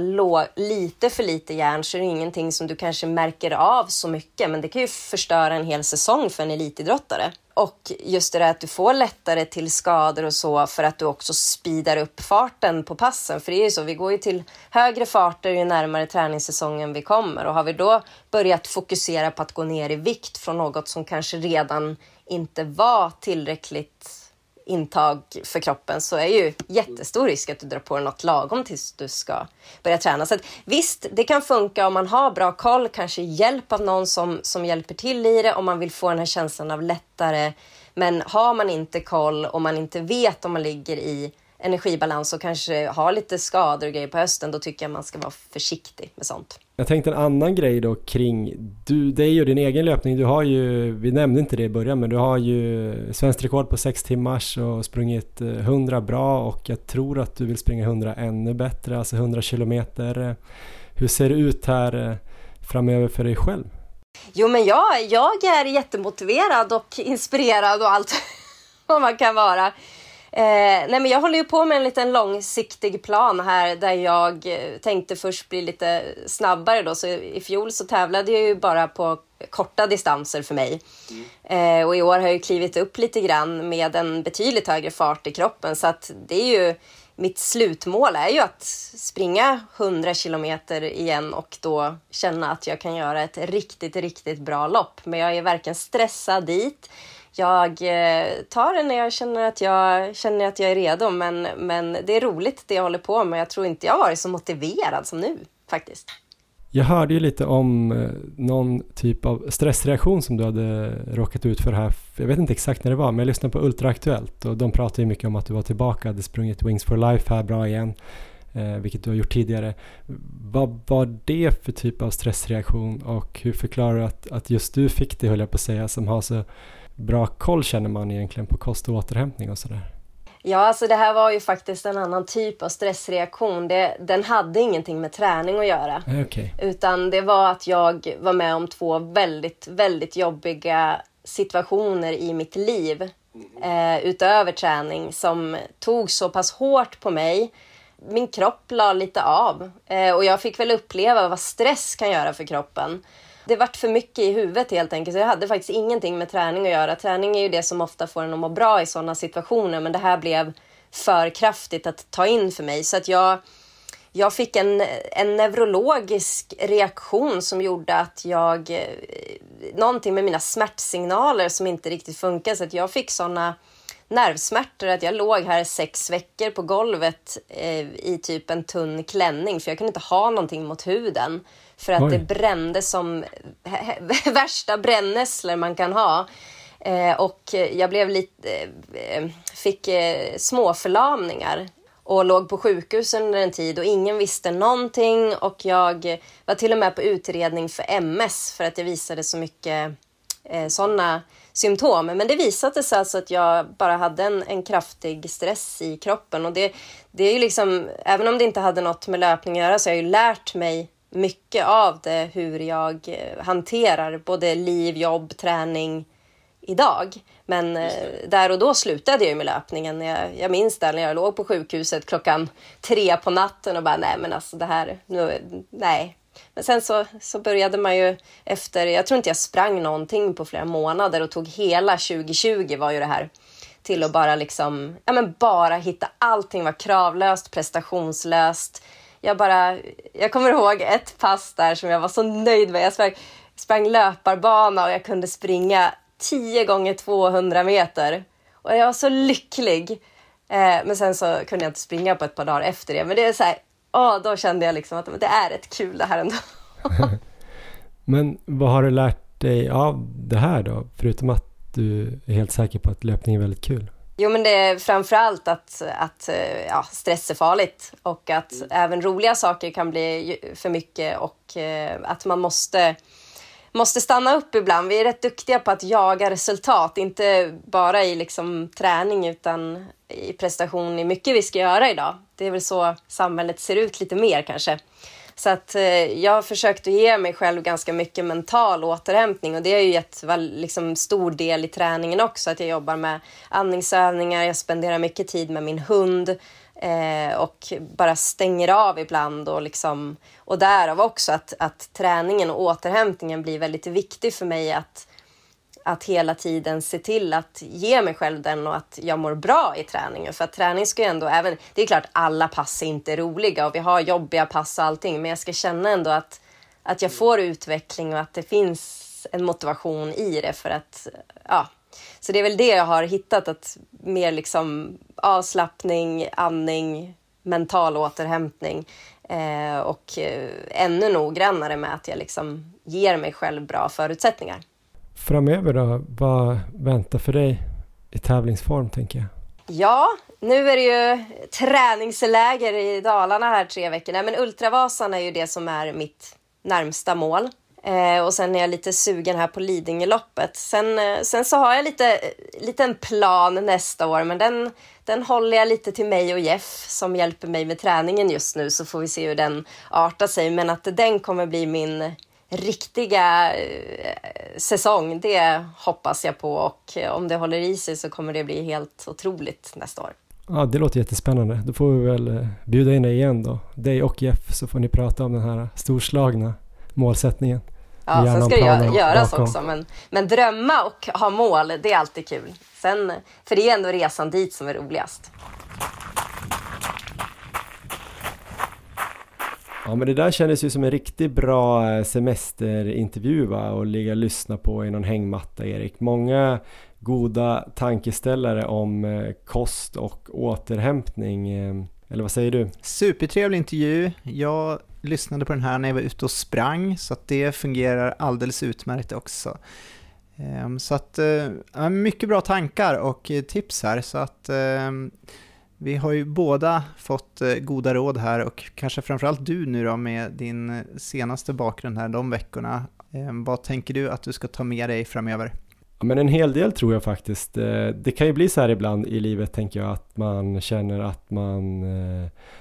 Speaker 4: lite för lite järn så är det ingenting som du kanske märker av så mycket, men det kan ju förstöra en hel säsong för en elitidrottare. Och just det där att du får lättare till skador och så för att du också speedar upp farten på passen. För det är ju så, vi går ju till högre farter ju närmare träningssäsongen vi kommer. Och har vi då börjat fokusera på att gå ner i vikt från något som kanske redan inte var tillräckligt intag för kroppen så är ju jättestor risk att du drar på dig något lagom tills du ska börja träna. Så att, visst, det kan funka om man har bra koll, kanske hjälp av någon som, som hjälper till i det om man vill få den här känslan av lättare. Men har man inte koll och man inte vet om man ligger i energibalans och kanske har lite skador och grejer på hösten, då tycker jag man ska vara försiktig med sånt.
Speaker 2: Jag tänkte en annan grej då kring du, det är ju din egen löpning. Du har ju, vi nämnde inte det i början, men du har ju svenskt rekord på sex timmars och sprungit 100 eh, bra och jag tror att du vill springa 100 ännu bättre, alltså 100 kilometer. Hur ser det ut här eh, framöver för dig själv?
Speaker 4: Jo, men jag, jag är jättemotiverad och inspirerad och allt vad man kan vara. Eh, nej men jag håller ju på med en liten långsiktig plan här där jag eh, tänkte först bli lite snabbare då. Så i fjol så tävlade jag ju bara på korta distanser för mig. Mm. Eh, och i år har jag ju klivit upp lite grann med en betydligt högre fart i kroppen. Så att det är ju mitt slutmål är ju att springa 100 kilometer igen och då känna att jag kan göra ett riktigt, riktigt bra lopp. Men jag är varken stressad dit jag eh, tar det när jag känner att jag, känner att jag är redo. Men, men det är roligt det jag håller på med. Jag tror inte jag har varit så motiverad som nu faktiskt.
Speaker 2: Jag hörde ju lite om eh, någon typ av stressreaktion som du hade råkat ut för här. Jag vet inte exakt när det var, men jag lyssnade på Ultraaktuellt och de pratade ju mycket om att du var tillbaka, hade sprungit Wings for Life här bra igen, eh, vilket du har gjort tidigare. Vad var det för typ av stressreaktion och hur förklarar du att, att just du fick det, höll jag på att säga, som har så bra koll känner man egentligen på kost och återhämtning och sådär?
Speaker 4: Ja, alltså det här var ju faktiskt en annan typ av stressreaktion. Det, den hade ingenting med träning att göra.
Speaker 2: Okay.
Speaker 4: Utan det var att jag var med om två väldigt, väldigt jobbiga situationer i mitt liv eh, utöver träning som tog så pass hårt på mig. Min kropp la lite av eh, och jag fick väl uppleva vad stress kan göra för kroppen det vart för mycket i huvudet helt enkelt. Så jag hade faktiskt ingenting med träning att göra. Träning är ju det som ofta får en att må bra i sådana situationer, men det här blev för kraftigt att ta in för mig. Så att jag, jag fick en, en neurologisk reaktion som gjorde att jag... Eh, någonting med mina smärtsignaler som inte riktigt funkar. Så att jag fick sådana nervsmärtor att jag låg här sex veckor på golvet eh, i typ en tunn klänning för jag kunde inte ha någonting mot huden. För att Oj. det brände som värsta brännässlor man kan ha. Eh, och jag blev lite, eh, fick eh, småförlamningar och låg på sjukhus under en tid och ingen visste någonting och jag var till och med på utredning för MS för att jag visade så mycket eh, sådana symptom. Men det visade sig alltså att jag bara hade en, en kraftig stress i kroppen och det, det är ju liksom, även om det inte hade något med löpning att göra så har jag ju lärt mig mycket av det, hur jag eh, hanterar både liv, jobb, träning idag. Men eh, där och då slutade jag med löpningen. Jag, jag minns där när jag låg på sjukhuset klockan tre på natten och bara nej men alltså det här, nu, nej. Men sen så, så började man ju efter, jag tror inte jag sprang någonting på flera månader och tog hela 2020 var ju det här till att bara liksom, ja men bara hitta allting var kravlöst, prestationslöst. Jag bara, jag kommer ihåg ett pass där som jag var så nöjd med. Jag sprang, sprang löparbana och jag kunde springa 10 gånger 200 meter. Och jag var så lycklig. Eh, men sen så kunde jag inte springa på ett par dagar efter det. Men det är så här, åh, då kände jag liksom att det är rätt kul det här ändå.
Speaker 2: men vad har du lärt dig av det här då? Förutom att du är helt säker på att löpning är väldigt kul.
Speaker 4: Jo, men det är framförallt att, att eh, ja, stress är farligt och att mm. även roliga saker kan bli för mycket och eh, att man måste måste stanna upp ibland. Vi är rätt duktiga på att jaga resultat, inte bara i liksom träning utan i prestation i mycket vi ska göra idag. Det är väl så samhället ser ut lite mer kanske. Så att eh, jag har försökt att ge mig själv ganska mycket mental återhämtning och det har ju gett liksom, stor del i träningen också. Att jag jobbar med andningsövningar, jag spenderar mycket tid med min hund eh, och bara stänger av ibland och liksom och därav också att, att träningen och återhämtningen blir väldigt viktig för mig att att hela tiden se till att ge mig själv den och att jag mår bra i träningen. För att träning ska ju ändå, även, det är klart alla pass är inte roliga och vi har jobbiga pass och allting, men jag ska känna ändå att, att jag får utveckling och att det finns en motivation i det för att, ja. Så det är väl det jag har hittat, att mer liksom avslappning, andning, mental återhämtning eh, och eh, ännu noggrannare med att jag liksom ger mig själv bra förutsättningar.
Speaker 2: Framöver då, vad väntar för dig i tävlingsform tänker jag?
Speaker 4: Ja, nu är det ju träningsläger i Dalarna här tre veckor. Nej, men Ultravasan är ju det som är mitt närmsta mål. Eh, och sen är jag lite sugen här på Lidingöloppet. Sen, eh, sen så har jag lite eh, liten plan nästa år, men den, den håller jag lite till mig och Jeff som hjälper mig med träningen just nu, så får vi se hur den artar sig. Men att den kommer bli min riktiga eh, säsong, det hoppas jag på och om det håller i sig så kommer det bli helt otroligt nästa år.
Speaker 2: Ja, det låter jättespännande. Då får vi väl eh, bjuda in dig igen då, dig och Jeff, så får ni prata om den här storslagna målsättningen.
Speaker 4: Ja, sen ska det göras bakom. också, men, men drömma och ha mål, det är alltid kul. Sen, för det är ändå resan dit som är roligast.
Speaker 2: Ja men det där kändes ju som en riktigt bra eh, semesterintervju va? Och ligga och lyssna på i någon hängmatta Erik. Många goda tankeställare om eh, kost och återhämtning. Eh, eller vad säger du?
Speaker 3: Supertrevlig intervju. Jag lyssnade på den här när jag var ute och sprang så att det fungerar alldeles utmärkt också. Ehm, så att, mycket bra tankar och tips här så att ehm, vi har ju båda fått eh, goda råd här och kanske framförallt du nu då med din eh, senaste bakgrund här de veckorna. Ehm, vad tänker du att du ska ta med dig framöver?
Speaker 2: Ja, men en hel del tror jag faktiskt. Eh, det kan ju bli så här ibland i livet tänker jag att man känner att man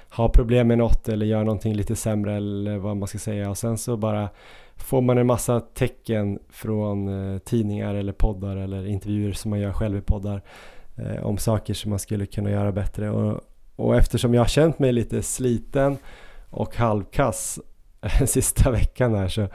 Speaker 2: har problem med något eller gör någonting lite sämre eller vad man ska säga och sen så bara får man en massa tecken från tidningar eller poddar eller intervjuer som man gör själv i poddar eh, om saker som man skulle kunna göra bättre och, och eftersom jag har känt mig lite sliten och halvkass sista veckan här så,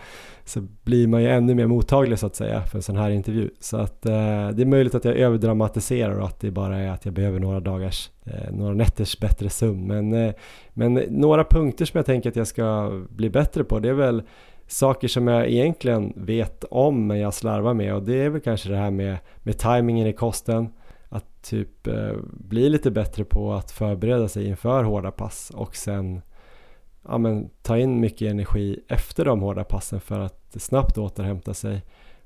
Speaker 2: så blir man ju ännu mer mottaglig så att säga för en sån här intervju. Så att eh, det är möjligt att jag överdramatiserar och att det bara är att jag behöver några dagars, eh, några nätters bättre sömn. Men, eh, men några punkter som jag tänker att jag ska bli bättre på det är väl saker som jag egentligen vet om men jag slarvar med och det är väl kanske det här med, med tajmingen i kosten typ eh, bli lite bättre på att förbereda sig inför hårda pass och sen ja, men, ta in mycket energi efter de hårda passen för att snabbt återhämta sig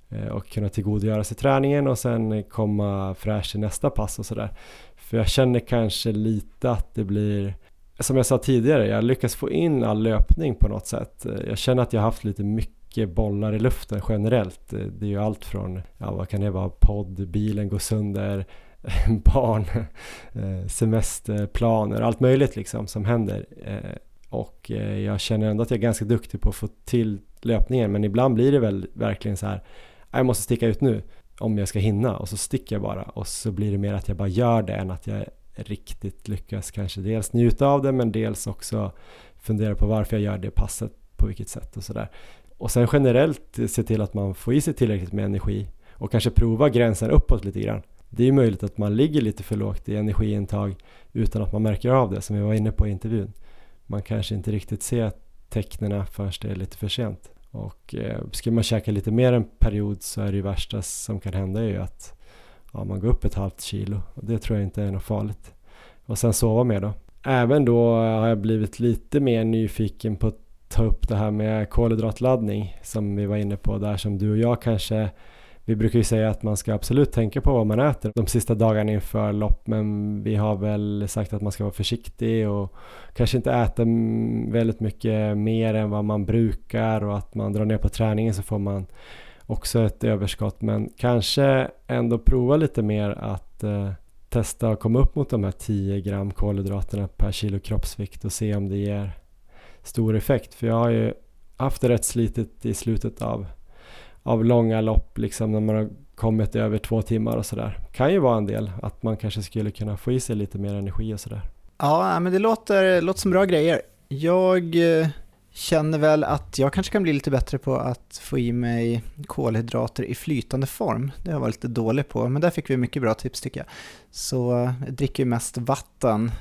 Speaker 2: eh, och kunna tillgodogöra sig träningen och sen komma fräsch i nästa pass och sådär. För jag känner kanske lite att det blir som jag sa tidigare, jag lyckas få in all löpning på något sätt. Eh, jag känner att jag haft lite mycket bollar i luften generellt. Eh, det är ju allt från, ja vad kan det vara, podd, bilen går sönder, barn, eh, semesterplaner, allt möjligt liksom som händer. Eh, och eh, jag känner ändå att jag är ganska duktig på att få till löpningen men ibland blir det väl verkligen så här jag måste sticka ut nu om jag ska hinna och så sticker jag bara och så blir det mer att jag bara gör det än att jag riktigt lyckas kanske dels njuta av det men dels också fundera på varför jag gör det passet på vilket sätt och sådär. Och sen generellt se till att man får i sig tillräckligt med energi och kanske prova gränsen uppåt lite grann. Det är ju möjligt att man ligger lite för lågt i energiintag utan att man märker av det som vi var inne på i intervjun. Man kanske inte riktigt ser tecknen förrän det är lite för sent. Och eh, ska man käka lite mer en period så är det värsta som kan hända ju att ja, man går upp ett halvt kilo och det tror jag inte är något farligt. Och sen sova mer då. Även då har jag blivit lite mer nyfiken på att ta upp det här med kolhydratladdning som vi var inne på där som du och jag kanske vi brukar ju säga att man ska absolut tänka på vad man äter de sista dagarna inför lopp men vi har väl sagt att man ska vara försiktig och kanske inte äta väldigt mycket mer än vad man brukar och att man drar ner på träningen så får man också ett överskott men kanske ändå prova lite mer att eh, testa att komma upp mot de här 10 gram kolhydraterna per kilo kroppsvikt och se om det ger stor effekt. För jag har ju haft det rätt slitigt i slutet av, av långa lopp liksom när man har kommit över två timmar och sådär. Kan ju vara en del att man kanske skulle kunna få i sig lite mer energi och sådär.
Speaker 3: Ja, men det låter, låter som bra grejer. Jag eh, känner väl att jag kanske kan bli lite bättre på att få i mig kolhydrater i flytande form. Det har jag varit lite dålig på, men där fick vi mycket bra tips tycker jag. Så eh, jag dricker ju mest vatten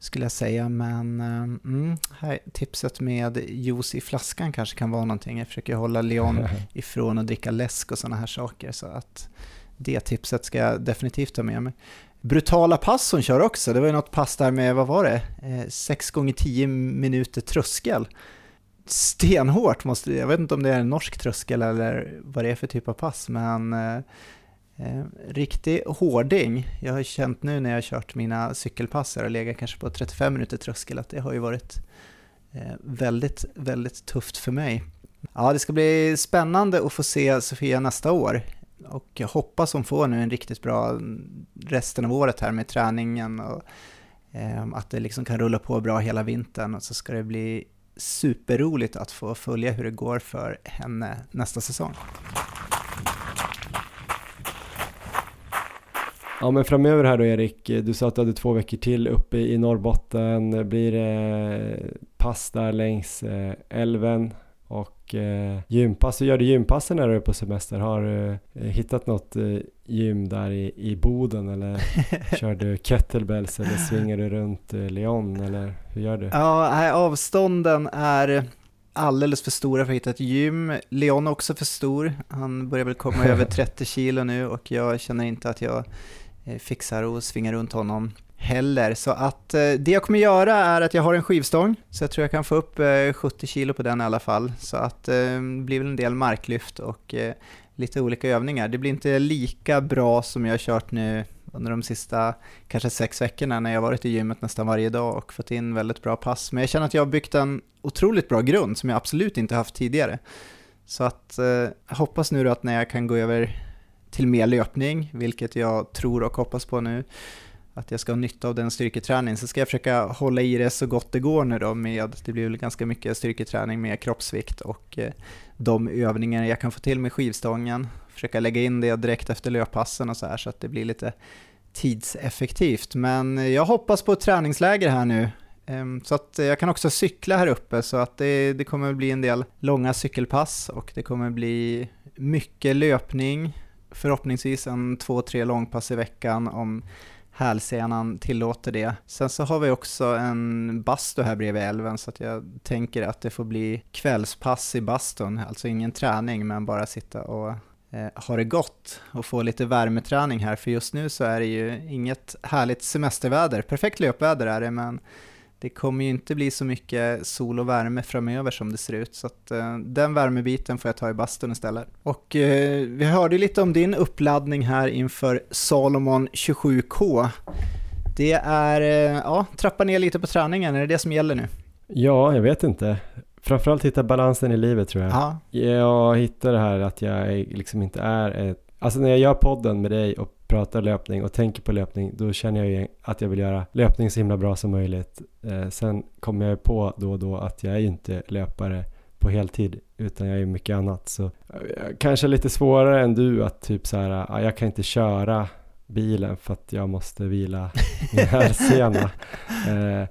Speaker 3: skulle jag säga, men eh, mm, här, tipset med juice i flaskan kanske kan vara någonting. Jag försöker hålla Leon ifrån att dricka läsk och sådana här saker, så att det tipset ska jag definitivt ta med mig. Brutala pass hon kör också. Det var ju något pass där med, vad var det, 6 gånger 10 minuter tröskel. Stenhårt måste jag vet inte om det är en norsk tröskel eller vad det är för typ av pass, men eh, riktig hårding. Jag har känt nu när jag har kört mina cykelpass och legat kanske på 35 minuter tröskel att det har ju varit eh, väldigt, väldigt tufft för mig. Ja, det ska bli spännande att få se Sofia nästa år och jag hoppas hon får nu en riktigt bra mm, resten av året här med träningen och eh, att det liksom kan rulla på bra hela vintern och så ska det bli superroligt att få följa hur det går för henne nästa säsong.
Speaker 2: Ja men framöver här då Erik, du sa att du hade två veckor till uppe i Norrbotten. Blir det pass där längs eh, älven och eh, gympass, hur gör du gympassen när du är på semester? Har du eh, hittat något eh, gym där i, i Boden eller kör du kettlebells eller svingar du runt eh, Leon eller hur gör du?
Speaker 3: Ja, avstånden är alldeles för stora för att hitta ett gym. Leon är också för stor, han börjar väl komma över 30 kilo nu och jag känner inte att jag eh, Eh, fixar och svingar runt honom heller. Så att eh, det jag kommer göra är att jag har en skivstång, så jag tror jag kan få upp eh, 70 kilo på den i alla fall. Så att eh, det blir väl en del marklyft och eh, lite olika övningar. Det blir inte lika bra som jag har kört nu under de sista kanske sex veckorna när jag varit i gymmet nästan varje dag och fått in väldigt bra pass. Men jag känner att jag har byggt en otroligt bra grund som jag absolut inte haft tidigare. Så att eh, jag hoppas nu då att när jag kan gå över till mer löpning, vilket jag tror och hoppas på nu, att jag ska ha nytta av den styrketräningen så ska jag försöka hålla i det så gott det går nu då med, det blir väl ganska mycket styrketräning med kroppsvikt och eh, de övningar jag kan få till med skivstången, försöka lägga in det direkt efter löppassen och så här så att det blir lite tidseffektivt. Men jag hoppas på ett träningsläger här nu. Ehm, så att jag kan också cykla här uppe så att det, det kommer bli en del långa cykelpass och det kommer bli mycket löpning, förhoppningsvis en två, tre långpass i veckan om hälsenan tillåter det. Sen så har vi också en bastu här bredvid älven så att jag tänker att det får bli kvällspass i bastun, alltså ingen träning men bara sitta och eh, ha det gott och få lite värmeträning här. För just nu så är det ju inget härligt semesterväder, perfekt löpväder är det men det kommer ju inte bli så mycket sol och värme framöver som det ser ut, så att, eh, den värmebiten får jag ta i bastun istället. Och eh, vi hörde lite om din uppladdning här inför Salomon 27K. Det är, eh, ja, trappa ner lite på träningen, är det det som gäller nu?
Speaker 2: Ja, jag vet inte. Framförallt hitta balansen i livet tror jag.
Speaker 3: Ja.
Speaker 2: Jag hittar det här att jag liksom inte är ett... Alltså när jag gör podden med dig och pratar löpning och tänker på löpning, då känner jag ju att jag vill göra löpning så himla bra som möjligt. Eh, sen kommer jag på då och då att jag är inte löpare på heltid, utan jag är mycket annat. Så eh, kanske lite svårare än du att typ så här, ah, jag kan inte köra bilen för att jag måste vila min hälsena. eh,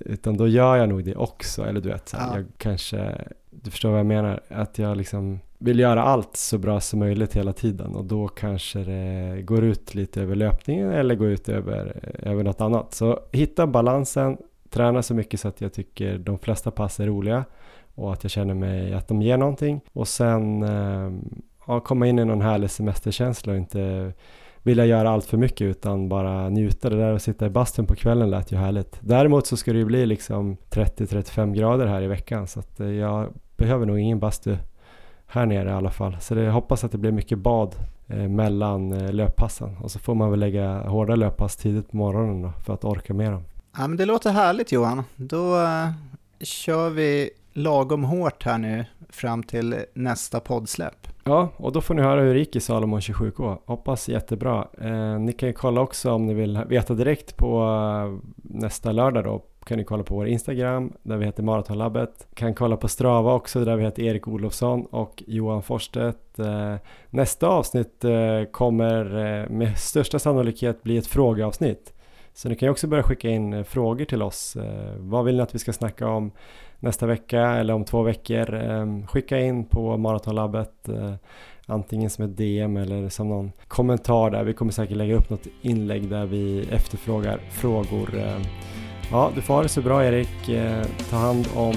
Speaker 2: utan då gör jag nog det också, eller du vet, så här,
Speaker 3: Ja.
Speaker 2: jag kanske, du förstår vad jag menar, att jag liksom vill göra allt så bra som möjligt hela tiden och då kanske det går ut lite över löpningen eller går ut över, över något annat. Så hitta balansen, träna så mycket så att jag tycker de flesta pass är roliga och att jag känner mig att de ger någonting och sen ehm, ja, komma in i någon härlig semesterkänsla och inte vilja göra allt för mycket utan bara njuta. Det där att sitta i bastun på kvällen lät ju härligt. Däremot så ska det ju bli liksom 30-35 grader här i veckan så att eh, jag behöver nog ingen bastu här nere i alla fall. Så det, jag hoppas att det blir mycket bad eh, mellan eh, löppassen och så får man väl lägga hårda löppass tidigt på morgonen då, för att orka med dem.
Speaker 3: Ja men det låter härligt Johan. Då eh, kör vi lagom hårt här nu fram till nästa poddsläpp.
Speaker 2: Ja, och då får ni höra hur det gick i Salomon 27K. Hoppas jättebra. Eh, ni kan ju kolla också om ni vill veta direkt på eh, nästa lördag då kan ni kolla på vår Instagram där vi heter Maratonlabbet. Kan kolla på Strava också där vi heter Erik Olofsson och Johan Forstedt. Eh, nästa avsnitt eh, kommer eh, med största sannolikhet bli ett frågeavsnitt. Så ni kan ju också börja skicka in frågor till oss. Vad vill ni att vi ska snacka om nästa vecka eller om två veckor? Ehm, skicka in på Maratonlabbet antingen som ett DM eller som någon kommentar där. Vi kommer säkert lägga upp något inlägg där vi efterfrågar frågor. Ja, du får ha det så bra Erik. Eh, ta hand om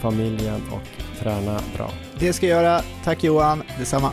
Speaker 2: familjen och träna bra.
Speaker 3: Det ska jag göra. Tack Johan, detsamma.